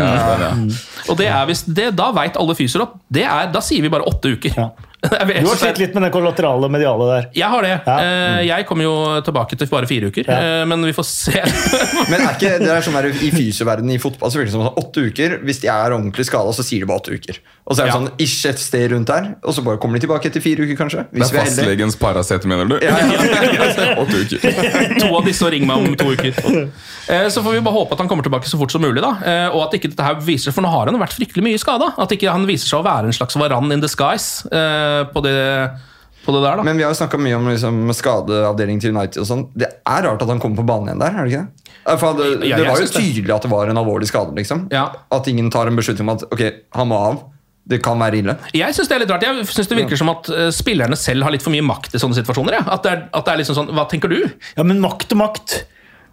mm. ja. Og det er hvis det, da veit alle fysioer at det er, da sier vi bare åtte uker. Du har slitt litt med det kollaterale mediale der. Jeg har det. Eh, Jeg kommer jo tilbake til bare fire uker, ja. men vi får se. [laughs] Men er ikke det er sånn der, I fysioverdenen i fotball så virker det som åtte uker Hvis de er ordentlig skada, så sier de bare åtte uker. Og så er det Ja. sånn ikke et sted rundt der, og så bare kommer de tilbake etter fire uker, kanskje. Det er fastlegens Paracet, mener du? Ja, [laughs] Åtte uker. to av disse og ring meg om to uker. Eh, Så får vi bare håpe at han kommer tilbake så fort som mulig. da Eh, Og at ikke dette her viser For nå har han vært fryktelig mye skada. At ikke han viser seg å være en slags varan in disguise eh, på det, på det der. da Men vi har jo snakka mye om liksom, skadeavdeling til United. og sånn Det er rart at han kommer på banen igjen der. er det ikke det? For det, det var jo tydelig at det var en alvorlig skade. liksom At ingen tar en beslutning om at ok, han må av. Det kan være ille. Jeg syns det er litt rart. Jeg synes det virker som at eh, spillerne selv har litt for mye makt i sånne situasjoner. Ja. At, det er, at det er liksom sånn Hva tenker du? Ja, men makt og makt.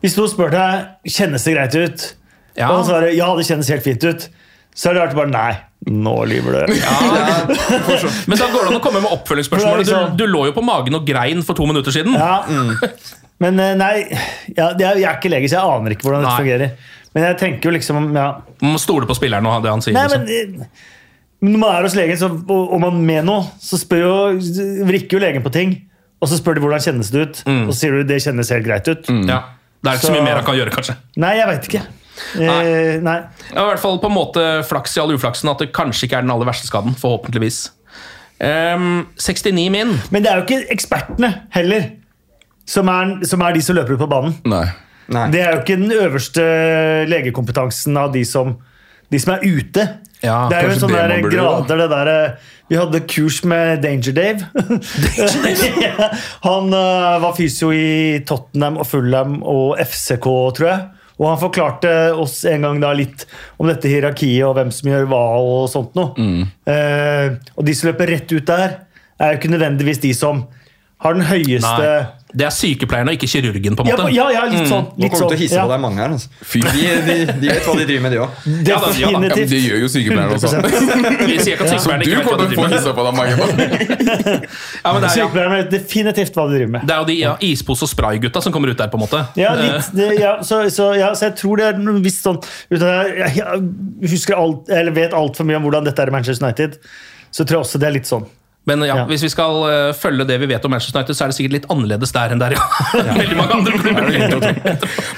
Hvis noen spør deg kjennes det greit ut, Ja. og så svarer ja, det kjennes helt fint ut, så er det rart bare nei, nå lyver du. Men da går det an å komme med oppfølgingsspørsmål. [laughs] Du, Liksom- du lå jo på magen og grein for to minutter siden. Ja. [laughs] Men eh, nei, ja, er- jeg er ikke lege, så jeg aner ikke hvordan dette fungerer. Men jeg tenker jo liksom ja. Man må stole på spilleren og det han sier. Nei, liksom. eh, men når man er hos legen så, og, og man med noe, så spør jo, vrikker jo legen på ting. Og så spør de hvordan kjennes det ut, og så sier du det kjennes helt greit ut. Ja. Det er ikke så mye mer han kan gjøre, kanskje. Nei, jeg veit ikke. Eh, nei. Er i hvert fall på en måte flaks i all uflaksen at det kanskje ikke er den aller verste skaden. Forhåpentligvis. Um, 69 min. Men det er jo ikke ekspertene heller som er, som er de som løper ut på banen. Nei. Det er jo ikke den øverste legekompetansen av de som, de som er ute. Ja, det er jo en sånn der grader, det der eh, Vi hadde kurs med Danger Dave. [laughs] [laughs] Han uh, var fysio i Tottenham og Fulham og FCK, tror jeg. Og han forklarte oss en gang da litt om dette hierarkiet og hvem som gjør hva. og sånt noe. Mm. Uh, og de som løper rett ut der, er jo ikke nødvendigvis de som har den høyeste Nei. Det er sykepleieren og ikke kirurgen, på en måte. ja, ja, litt sånn. Nå Litt kommer du til å sånn, hisse ja. på deg mange her. Altså. Fy. De, de, de vet hva de driver med, de òg. [laughs] Ja, da, ja, da. Ja, det gjør jo sykepleierne også. Vi [laughs] sier ikke at Så du ikke vet hva de driver med. på deg mange. [laughs] Ja, men det, er, ja. Sykepleierne vet definitivt hva de driver med. det er jo de ja, ispose- og spraygutta som kommer ut der, på en måte. Ja, litt, det, ja, så, så, ja, så jeg tror det er noe visst sånn uten at jeg husker alt, eller vet altfor mye om hvordan dette er i Manchester United, så tror jeg også det er litt sånn. Men ja, Ja. hvis vi skal uh, følge det vi vet om Manchester United, så er det sikkert litt annerledes der enn der, ja. [laughs] Veldig mange andre klubber.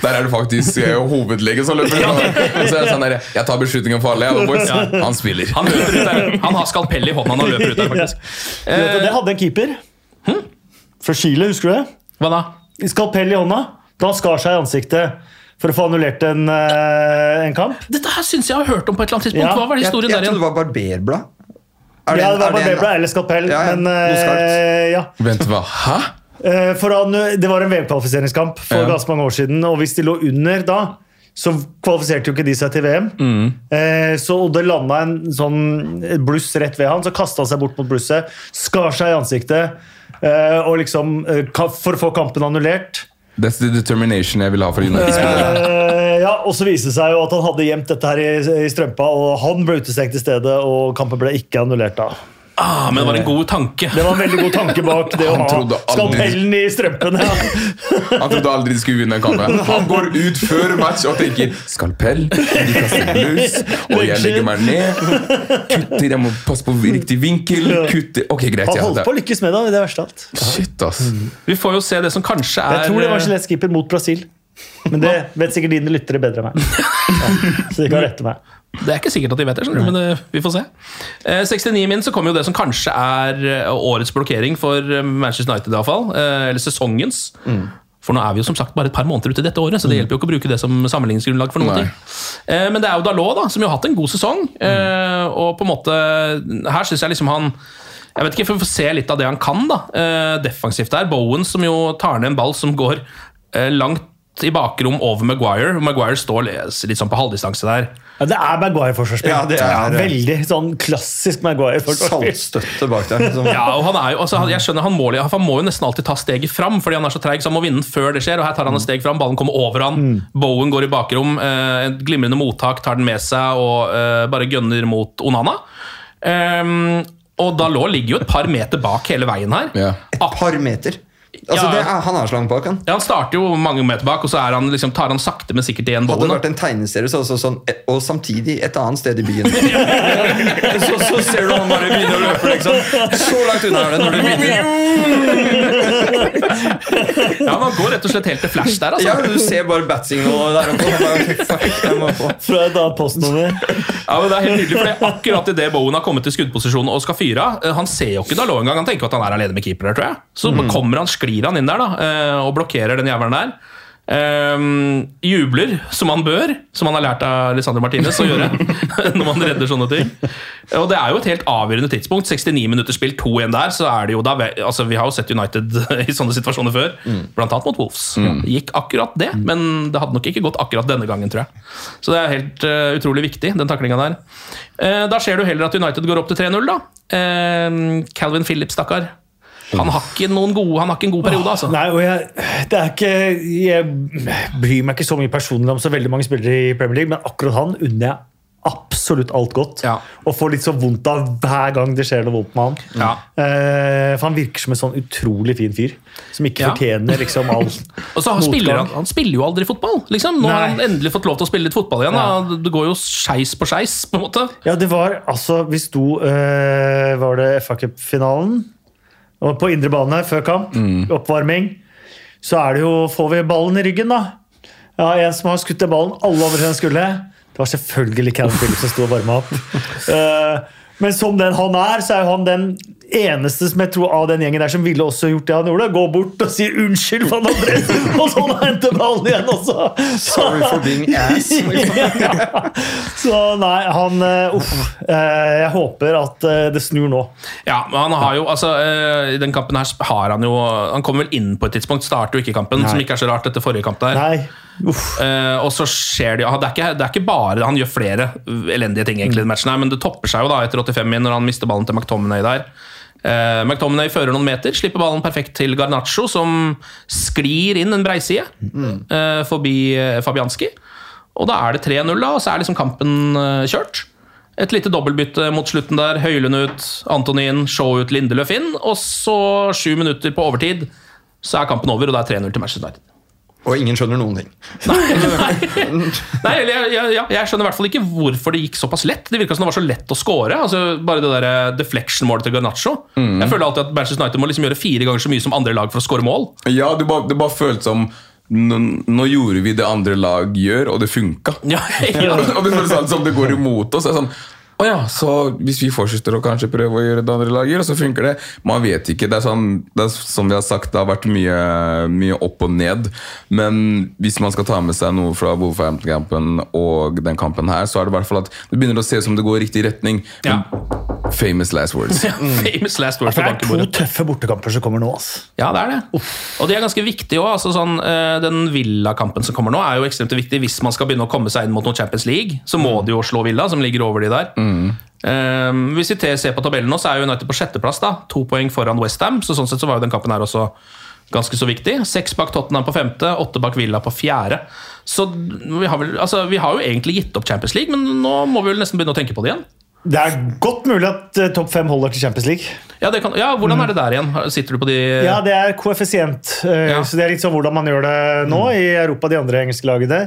Der er det faktisk eh, hovedlege som løper. ut. Og så er det sånn der, Jeg tar beslutningen for alle. jeg, boys. Ja. Han spiller. Han løper ut der. Han har skalpell i hånda når han løper ut der, faktisk. Du vet det hadde en keeper fra Chile, husker du det? Hva da? Skalpell i hånda. Da han skar seg i ansiktet for å få annullert en, eh, en kamp. Dette her syns jeg har hørt om på et eller annet tidspunkt. Ja. Hva var Jeg, historien jeg der trodde det var barberblad. Er det- Ja, det var barberblad eller skalpell, Ja, ja, men eh, ja. Vent, hva? Hæ? Eh, For han, det var en VM-kvalifiseringskamp for Ja. ganske mange år siden, og hvis de lå under da, så kvalifiserte jo ikke de seg til VM. Mm. Eh, Så det landa en sånn bluss rett ved han, så kasta han seg bort mot blusset, skar seg i ansiktet, eh, og liksom eh, for å få kampen annullert. That's the determination jeg vil ha for United-spillere. Eh, ja, og så viste det seg jo at han hadde gjemt dette her i, i strømpa, og han ble utestengt i stedet, og kampen ble ikke annullert da. Ah, men det var en god tanke. Det var en veldig god tanke bak det å ha skalpellen i strømpen. Ja. Han trodde aldri de skulle vinne en kamp. Han går ut før match og tenker 'skalpell', de kaster bluss, [laughs] og jeg legger meg ned. Kutter, jeg må passe på riktig vinkel. Kutter Ok, greit. Han holdt på å lykkes med det, det er verste av alt. Shit, ass. Vi får jo se det som kanskje er Jeg tror det var skjelettskipper mot Brasil. Men det vet sikkert dine lyttere bedre enn meg. [laughs] Ja, så de kan rette meg. Det er ikke sikkert at de vet det, men det, vi får se. Eh, 69 min så kommer jo det som kanskje er eh, årets blokkering for eh, Manchester United, i hvert fall. Eh, eller sesongens. For nå er vi jo som sagt bare et par måneder ute dette året, så det hjelper jo ikke å bruke det som sammenligningsgrunnlag. for noen ting. Eh, men det er jo Dalot, da, som jo har hatt en god sesong. Mm. og på en måte Her syns jeg liksom han jeg vet ikke, for Vi får se litt av det han kan da, eh, defensivt der. Bowen som jo tar ned en ball som går eh, i bakrom over Maguire. Maguire står litt sånn på halvdistanse der. Ja, det er Maguire-forsvarsspill. Ja, det er- Veldig sånn klassisk Maguire-forsvarsspill. Saltstøtte bak der. Liksom. Ja, og han er jo, altså, jeg skjønner, han må, han må jo nesten alltid ta steget fram, fordi han er så treig, så han må vinne før det skjer. og Her tar han et steg fram, ballen kommer over han. Bowen går i bakrom, eh, et glimrende mottak, tar den med seg og eh, bare gønner mot Onana. Um, og Dalot ligger jo et par meter bak hele veien her. Ja. et par meter. Altså, Ja. det er, han så langt bak, han. Ja, Han starter jo mange meter bak, og så er han, liksom, tar han sakte, men sikkert igjen Hadde det vært en tegneserie, så, så, sånn, og samtidig et annet sted i byen. [laughs] så, så ser du han bare begynner å løpe, liksom. Så langt unna er det når du begynner. Ja, man går rett og slett helt til flash der. Ja, altså. du ser bare bat-signalet der oppe. Fuck. Fra et annet postnummer. Ja, men det er helt nydelig, er Akkurat idet Bowen har kommet til skuddposisjon og skal fyre av eh, Han ser jo ikke Dalot engang. Han tenker at han er alene med keeper der, tror jeg. Så kommer han, sklir han inn der da, eh, og blokkerer den jævelen der. Um, jubler som han bør, som han har lært av Lisandro Martinez å gjøre. [laughs] når man redder sånne ting. Og det er jo et helt avgjørende tidspunkt. 69 minutter spill, 2-1 der. så er det jo da, altså Vi har jo sett United [laughs] i sånne situasjoner før, blant annet mot Wolves. Mm. gikk akkurat det, men det hadde nok ikke gått akkurat denne gangen, tror jeg. Så det er helt uh, utrolig viktig, den taklinga der. Uh, da ser du heller at United går opp til 3-0, da. Uh, Calvin Phillips, stakkar. Han har ikke noen gode, han har ikke en god periode, altså. Nei, og jeg, det er ikke, jeg bryr meg ikke så mye personlig om så veldig mange spillere i Premier League, men akkurat han unner jeg absolutt alt godt. Ja. Og får litt så vondt av hver gang det skjer noe vondt med han. Ja. Eh, for han virker som en sånn utrolig fin fyr. Som ikke Ja. fortjener liksom all [laughs] han spiller, han, han spiller jo aldri fotball. liksom. Nå har han endelig fått lov til å spille litt fotball igjen. Ja. Da. Det går jo skeis på skeis, på en måte. Ja, det var altså Vi sto eh, Var det FA Cup-finalen? Og på indre bane før kamp, oppvarming, så er det jo Får vi ballen i ryggen, da? Ja, En som har skutt ballen alle over den skulle. Det var selvfølgelig Callum Phillips som sto og varma opp. [laughs] Eh, men som den han er, så er jo han den eneste som jeg tror av den gjengen der som ville også gjort det han gjorde. Gå bort og si 'unnskyld, Van Andres', [laughs] og sånn hente ballen igjen også! Sorry for being [laughs] ass. ja. Så nei, han uh, Uff. Eh, jeg håper at eh, det snur nå. Ja, men han har jo, altså, eh, I den kampen her har han jo Han kommer vel inn på et tidspunkt, starter jo ikke kampen, Nei. som ikke er så rart etter forrige kamp der. Nei. Eh, og så skjer det jo det, er ikke- det er ikke bare Han gjør flere elendige ting egentlig i matchen, her, men det topper seg jo da etter 85 min når han mister ballen til McTominay der. Uh, McTominay fører noen meter, slipper ballen perfekt til Garnaccio, som sklir inn en breiside eh, forbi eh, Fabianski. Og da er det 3-0, da, og så er liksom kampen kjørt. Et lite dobbeltbytte mot slutten der. Høylund ut, Antonin, Shaw ut, Lindeløf inn. Og så, sju minutter på overtid, så er kampen over, og det er 3-0 til Manchester United. Og ingen skjønner noen ting. [laughs] [laughs] Nei, eller jeg, jeg, jeg skjønner i hvert fall ikke hvorfor det gikk såpass lett. Det virka som det var så lett å score. Altså, bare det der deflection-målet til Garnaccio. Jeg føler alltid at Manchester United må liksom gjøre fire ganger så mye som andre lag for å score mål. Ja, det bare, det bare føltes som nå, nå gjorde vi det andre lag gjør, og det funka. Ja, [laughs] ja. og det føles sånn som det går imot oss. Sånn, å ja, så Hvis vi fortsetter å kanskje prøve å gjøre det andre lager, og så funker det. Man vet ikke. Det er sånn, det er som vi har sagt, det har vært mye, mye opp og ned. Men hvis man skal ta med seg noe fra Wolverhampton-kampen og den kampen her, så er det i hvert fall at det begynner å se ut som det går i riktig retning. Ja. Famous last words. [laughs] Famous last words det er to tøffe bortekamper som kommer nå. ass. Ja, det er det. Og de er ganske viktige òg. Altså sånn, eh, den Villa-kampen som kommer nå, er jo ekstremt viktig. Hvis man skal begynne å komme seg inn mot noen Champions League, så må de jo slå Villa, som ligger over de der. Eh, hvis vi ser på tabellen nå, så er United på sjetteplass. da, To poeng foran Westham. Så sånn sett så var jo den kampen her også ganske så viktig. Seks bak Tottenham på femte, åtte bak Villa på fjerde. Så vi har, vel, altså, vi har jo egentlig gitt opp Champions League, men nå må vi vel nesten begynne å tenke på det igjen. Det er godt mulig at eh, topp fem holder til Champions League. Ja, det kan, ja Hvordan er det der igjen? Sitter du på de Ja, det er koeffisient. eh, Ja. Så det er litt sånn hvordan man gjør det nå i Europa, de andre engelske lagene.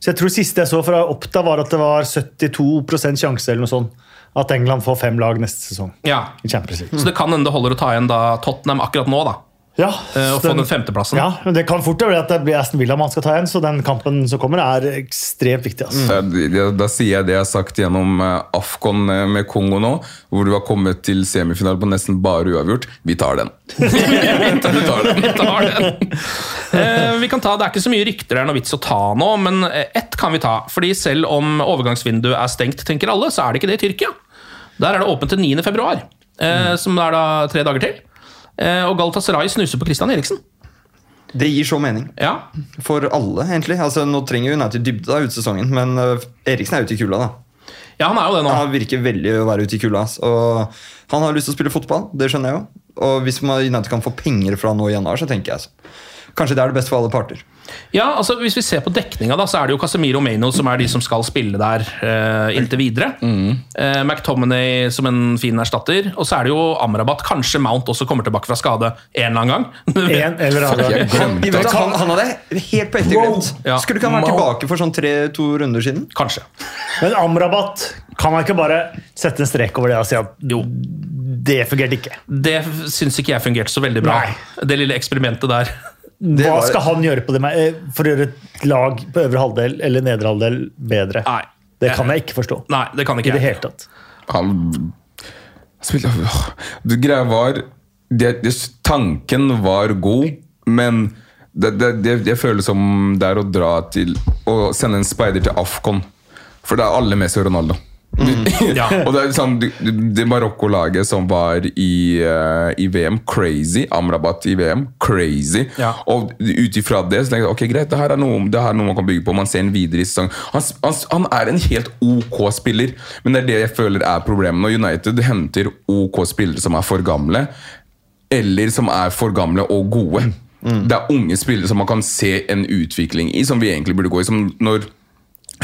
Så jeg tror siste jeg så fra Oppda, var at det var 72 sjanse eller noe sånt. At England får fem lag neste sesong Ja, i Champions League. Så det kan hende det holder å ta igjen da Tottenham akkurat nå, da. Ja, eh, Og få den femteplassen. ja, men det kan fort være at det blir Aston Villa man skal ta igjen, så den kampen som kommer, er ekstremt viktig. ass. Da, da, da sier jeg det jeg har sagt gjennom eh, Afcon eh, med Kongo nå, hvor du har kommet til semifinale på nesten bare uavgjort. Vi tar den. [laughs] vi tar den. Vi tar den. Eh, vi kan ta, Det er ikke så mye rykter det er noe vits å ta nå, men ett kan vi ta. Fordi selv om overgangsvinduet er stengt, tenker alle, så er det ikke det i Tyrkia. Der er det åpent til 9. februar, eh, som er da tre dager til. Eh, og Galatasaray snuser på Christian Eriksen. Det gir så mening. Ja. For alle, egentlig. Altså, nå trenger United dybde da ut sesongen, men øh, Eriksen er ute i kulda, da. ja, han er jo det nå. Han virker veldig å være ute i kulda. Og han har lyst til å spille fotball, det skjønner jeg jo. Og hvis man United kan få penger fra nå i januar, så tenker jeg så. Kanskje det er det beste for alle parter. Ja, altså Hvis vi ser på dekninga, da, så er det jo Casemiro Maino som er de som skal spille der uh, inntil videre. Eh, McTominay som en fin erstatter. Og så er det jo Amrabat. Kanskje Mount også kommer tilbake fra skade en eller annen gang. [laughs] En eller annen gang. han, han hadde helt på etterglemt. Ja. Skulle ikke han vært tilbake for sånn tre-to runder siden? Kanskje. Men Amrabat, kan man ikke bare sette en strek over det og si at Jo. det fungerte ikke? Det syns ikke jeg fungerte så veldig bra. Nei. Det lille eksperimentet der. Hva var- skal han gjøre på det med, eh, for å gjøre et lag på øvre halvdel eller nedre halvdel bedre? Nei. Det kan jeg ikke forstå. Nei, det kan I ikke det hele tatt. Han spilte Det greia var det, det, Tanken var god, men det, det, det, det føles som det er å dra til Å sende en speider til Afcon. For det er alle Messi og Ronaldo. Ja. og det er sånn Det, Marokko-laget som var i, uh, i VM, crazy. Amrabat i VM, crazy. Ja. Og ut ifra det så tenker jeg ok, greit, det her er noe, det her er noe man kan bygge på. Man ser en videre i sesong. Han, han, han er en helt ok spiller, men det er det jeg føler er problemet. Når United henter ok spillere som er for gamle, eller som er for gamle og gode. Det er unge spillere som man kan se en utvikling i, som vi egentlig burde gå i. Som når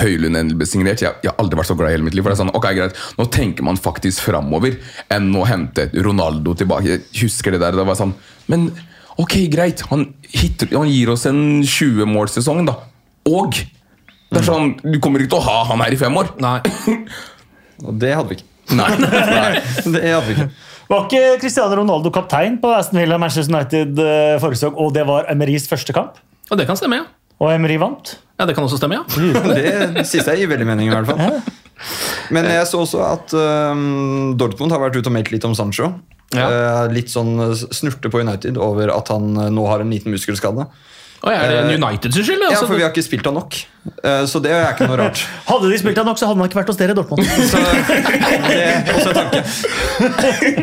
Høylund endelig ble signert. Jeg, jeg har aldri vært så glad i hele mitt liv. For det er sånn, ok, greit, Nå tenker man faktisk framover enn å hente Ronaldo tilbake. Jeg husker det der. Det var sånn, Men ok, greit. Han, hitter, han gir oss en 20-målsesong, da. Og det er sånn, du kommer ikke til å ha han her i fem år. Nei. [laughs] Og det hadde vi ikke. Nei. Nei. Det hadde vi ikke. Var ikke Cristiano Ronaldo kaptein på Aston Villa Manchester United eh, forrige sesong, og det var Emerys første kamp? Og det kan stemme, ja. Og Emery vant? Ja, Det kan også stemme, ja. [laughs] Det siste gir veldig mening, i hvert fall. Men jeg så også at um, Dortmund har vært ute og meldt litt om Sancho. Ja. Uh, litt sånn snurte på United over at han eh, nå har en liten muskelskade. Og er det United sin skyld? Ja, Altså, for vi har ikke spilt han nok. Eh, så det er ikke noe rart. [laughs] Hadde de spilt han nok, så hadde han ikke vært hos dere i Dortmund. [laughs] Så det er også en tanke.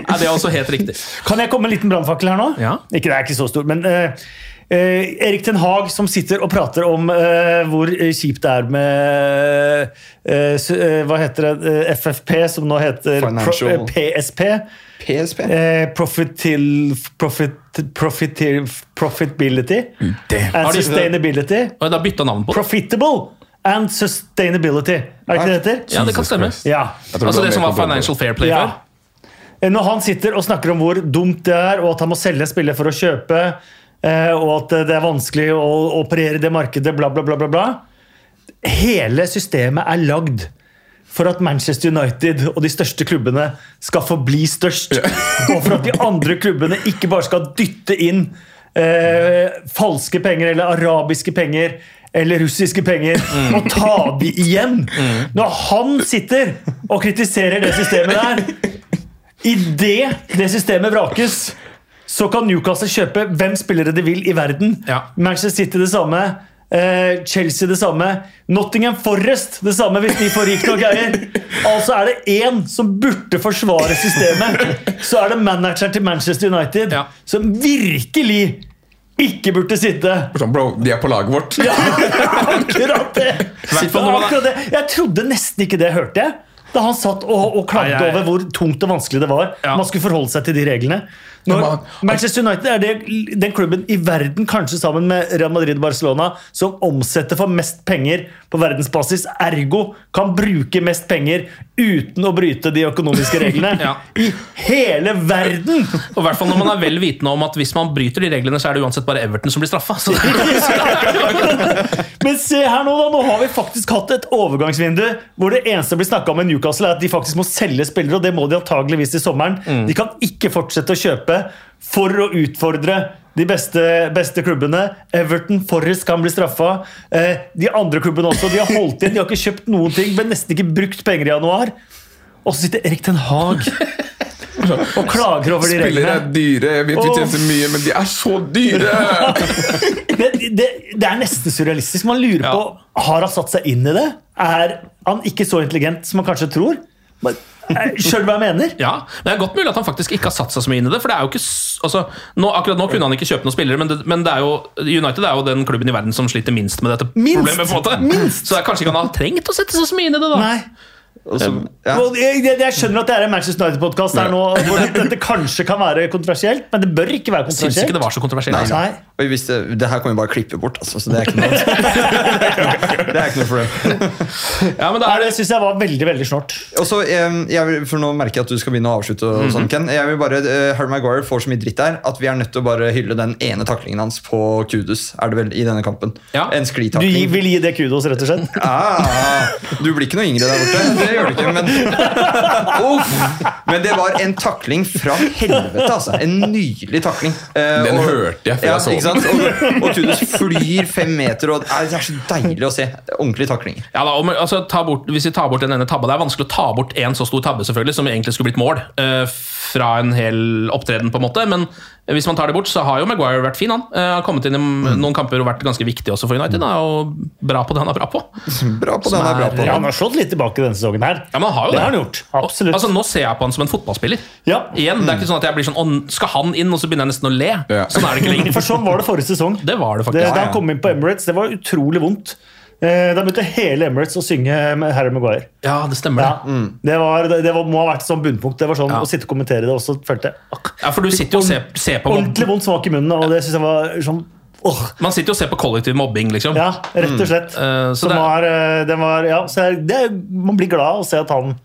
Nei, det er også helt riktig. Kan jeg komme med en liten brannfakkel her nå? Ja. Ikke, det er ikke så stor, men eh, eh, Erik Ten Hag som sitter og prater om eh, hvor eh, kjipt det er med eh, eh, Hva heter det? Eh, FFP, som nå heter pro, eh, PSP. PSP. Eh, profit til profit, profit til profitability and sustainability. Og da bytta navn på det. Profitable and sustainability. Er det ikke det det heter? Ja, det kan stemme. Ja. Altså det som var Financial Fair Play Ja. før? Når han sitter og snakker om hvor dumt det er, og at han må selge spillet for å kjøpe, og at det er vanskelig å operere i det markedet, bla, bla, bla, bla, bla. Hele systemet er lagd for at Manchester United og de største klubbene skal forbli størst. [laughs] Og for at de andre klubbene ikke bare skal dytte inn eh, falske penger eller arabiske penger eller russiske penger og ta de igjen. Når han sitter og kritiserer det systemet der Idet det systemet vrakes, så kan Newcastle kjøpe hvem spillere de vil i verden. Ja. Manchester City det samme. eh, Chelsea det samme. Nottingham Forest det samme hvis de får rikt nok eier. [laughs] Altså er det én som burde forsvare systemet, så er det manageren til Manchester United Ja. som virkelig ikke burde sitte. Sånn, bro, de er på laget vårt. Ja, akkurat det! akkurat det. Jeg trodde nesten ikke det, hørte jeg. Da han satt og, og klagde over hvor tungt og vanskelig det var. Ja. Man skulle forholde seg til de reglene. Når Manchester United er det, den klubben i verden, kanskje sammen med Real Madrid og Barcelona, som omsetter for mest penger på verdensbasis. Ergo kan bruke mest penger uten å bryte de økonomiske [laughs] reglene. Ja. I hele verden! Og i hvert fall når man er vel vitende om at hvis man bryter de reglene, så er det uansett bare Everton som blir straffa. [laughs] Men se her nå, da. Nå har vi faktisk hatt et overgangsvindu hvor det eneste blir snakka om i Newcastle, er at de faktisk må selge spillere, og det må de antageligvis i sommeren. De kan ikke fortsette å kjøpe for å utfordre de beste, beste klubbene. Everton, Forrest kan bli straffa. Eh, de andre klubbene også. De har holdt igjen, de har ikke kjøpt noen ting, men nesten ikke brukt penger i januar. Og så sitter Erik Ten Hag og klager over de Spillere reglene. er dyre. Jeg vet vi tjener mye, men de er så dyre! [laughs] det, det, det er nesten surrealistisk. Man lurer Ja. på Har han satt seg inn i det. Er han ikke så intelligent som man kanskje tror? Men Skjønner du hva jeg mener? Ja, men Det er godt mulig at han faktisk ikke har satt seg så mye inn i det. For det er jo ikke altså, nå, Akkurat nå kunne han ikke kjøpe noen spillere, men, det, men det er jo, United er jo den klubben i verden som sliter minst med dette Minst! problemet. på en måte Minst! Så det er kanskje ikke han har trengt å sette seg så mye inn i det. da Nei. Og så, ja. Jeg, jeg, jeg skjønner at det er en Manchester United-podkast her nå, hvor dette, kanskje kan være kontroversielt, men det bør ikke være Jeg syns ikke det var så kontroversielt. Nei. Nei. Og hvis det, det her kan vi bare klippe bort, altså, så [laughs] det er ikke noe Det er ikke noe problem. Ja, men det er det syns jeg var veldig veldig vil, for Nå merker jeg at du skal begynne å avslutte. og sånn, Ken. Jeg vil bare, eh, Harry Maguire får så mye dritt der at vi er nødt til å bare hylle den ene taklingen hans på Kudus er det vel, i denne kampen. Ja. En Du vil gi det kudos, rett og slett? Ah, du blir ikke noe yngre der borte. Det gjør det ikke, men Uff. Men det var en takling fra helvete, altså. En nydelig takling. Eh, Den og- hørte jeg før ja, jeg så den. Og, og Kudus flyr fem meter, og det er så deilig å se. Ordentlige taklinger. Ja da, og, altså, ta bort, Hvis vi tar bort den ene tabba Det er vanskelig å ta bort en så stor tabbe selvfølgelig som egentlig skulle blitt mål eh, fra en hel opptreden. på en måte Men hvis man tar det bort, så har jo Maguire vært fin. Han Eh, har kommet inn i noen kamper og vært ganske viktig også for United. Da, og bra på det han er bra på. Bra på det han er bra på Ja, han har slått litt tilbake denne sesongen her. Ja, men han har jo det det. har han gjort. Absolutt. Altså, Nå ser jeg på han som en fotballspiller. Ja. Igjen, Det er ikke sånn at jeg blir sånn Skal han inn? Og så begynner jeg nesten å le. Ja. Sånn er det ikke lenger. [laughs] For sånn var det forrige sesong. Det var det Det, da han kom inn på Emirates, det var utrolig vondt. Eh, Da begynte hele Emirates å synge med Harry Maguire. Ja, det stemmer. Ja. det. Det, var, det, det var, må ha vært sånn bunnpunkt. Det var sånn Ja. Å sitte og kommentere det også, følte jeg. ak- Ja, For du sitter jo og ser, ser på Ordentlig vondt smak i munnen, og det syns jeg var sånn åh. Man sitter jo og ser på kollektiv mobbing, liksom. Ja, rett og slett. Mm. så det er- var, eh, var ja, så det, er- Man blir glad å se at han,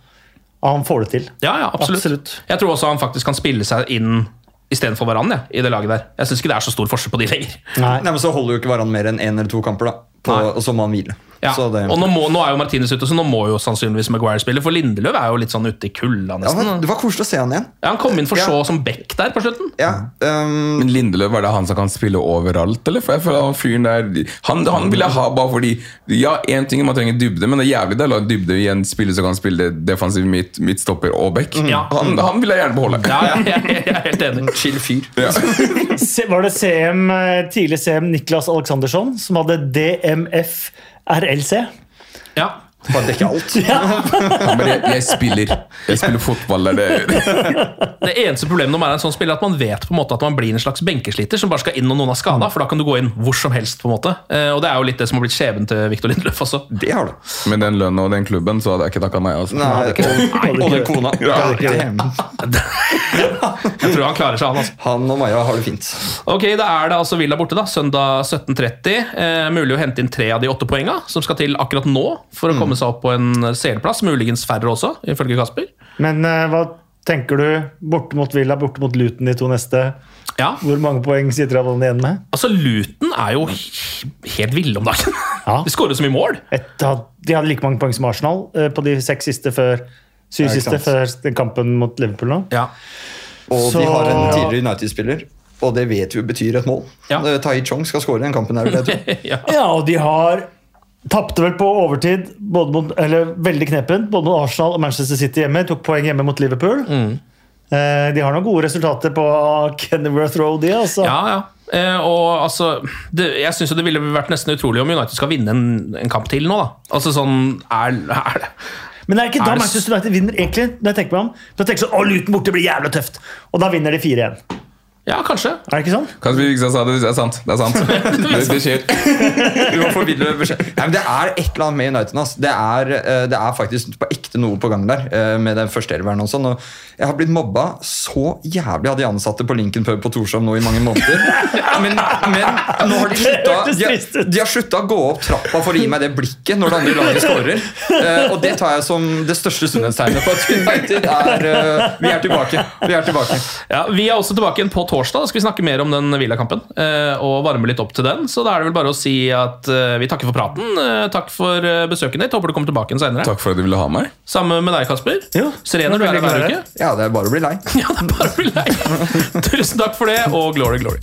han får det til. Ja, ja, absolutt. Absolutt. Jeg tror også han faktisk kan spille seg inn istedenfor hverandre i det laget der. Jeg syns ikke det er så stor forskjell på de lenger. Nei. Nei, men Så holder jo ikke hverandre mer enn én eller to kamper, da. På, og så må han hvile. Ja. Så det, Og nå, må, nå er jo Martinez ute, så nå må jo sannsynligvis Maguire spille. For Lindeløv er jo litt sånn ute i kulda, nesten. Ja, det var koselig å se han igjen. Ja, han kom inn for Ja. så som back der på slutten. Ja, um, Men Lindeløv, er det han som kan spille overalt, eller? For jeg føler han fyren der Han, han vil jeg ha bare fordi Ja, én ting man trenger dybde, men det er jævlig deilig å ha dybde i en spiller som kan spille defensiv midt, midtstopper og back. Ja. Han, han vil jeg gjerne beholde. Ja, ja, jeg, jeg er helt enig. [laughs] chill fyr. Ja. [laughs] Var det CM, eh, tidlig CM Niklas Aleksandersson som hadde DMF RLC? Ja. Bare dekke alt. [laughs] ja. ja, men jeg, jeg spiller Jeg spiller fotball. Det [laughs] det. Eneste problemet når man er en sånn spiller, er at man vet på en måte at man blir en slags benkesliter som bare skal inn når noen har skada, for da kan du gå inn hvor som helst. på en måte. Eh, Og det er jo litt det som har blitt skjebnen til Victor Lindløf også. Det har du. Med den lønna og den klubben så hadde jeg ikke takka nei. Altså. Nei, og, og den kona. Ja. [laughs] Jeg tror han klarer seg, han. altså. Han og Maja har det fint. Ok, Da er det altså Villa borte, da. Søndag 17.30. Eh, mulig å hente inn tre av de åtte poenga som skal til akkurat nå for å komme seg opp på en seerplass. Muligens færre også, ifølge Kasper. Men uh, hva tenker du? Borte mot Villa, borte mot Luton de to neste. Ja, Hvor mange poeng sitter han igjen med? altså Luton er jo helt ville om dagen. Ja. [laughs] De skårer så mye mål. Et, de hadde like mange poeng som Arsenal eh, på de seks siste før syv siste før den kampen mot Liverpool nå. Ja. Og Så- de har en tidligere United-spiller, og det vet vi betyr et mål. Ja. Eh, Tai Chong skal skåre i den kampen. her, [laughs] ja. Ja, og de har Tapte vel på overtid, både mot, eller veldig knepent, både mot Arsenal og Manchester City hjemme. Tok poeng hjemme mot Liverpool. Eh, de har noen gode resultater på Kenneworth Road, de, altså. Ja, ja. Eh, og altså det, Jeg syns det ville vært nesten utrolig om United skal vinne en, en kamp til nå, da. Altså sånn Er, er det Men det er ikke Er da Manchester United vinner, egentlig. når jeg tenker meg om. Da tenker jeg sånn, å, Luton borte blir jævla tøft. Og da vinner de 4-1. Ja, kanskje. Er det ikke sånn? Kanskje vi ikke sa det, det er sant. Det er sant. [laughs] Det, skjer. Du må formidle beskjed. Nei, men det er et eller annet med United. Altså. Det er, eh, det er faktisk på ekte noe på gang der. eh, Med den første elveren og sånn. Og jeg har blitt mobba så jævlig av de ansatte på Lincoln Pub på Torshov nå i mange måneder. Men, men nå har de slutta de, har- de har slutta å gå opp trappa for å gi meg det blikket når det andre laget scorer. Eh, Og det tar jeg som det største sunnhetstegnet på at United er Vi er tilbake. Vi er tilbake. Ja, Vi er også tilbake igjen på torsdag. Da skal vi snakke mer om den Villa-kampen. eh, Og varme litt opp til den. Så da er det vel bare å si at eh, vi takker for praten. eh, Takk for besøket ditt. Håper du kommer tilbake igjen senere. Takk for at du ville ha meg. Samme med deg, Kasper. Ja, Serener, du er her hver uke. Ja, det er bare å bli lei. [laughs] Ja, det er bare å bli lei. [laughs] Tusen takk for det, og glory, glory.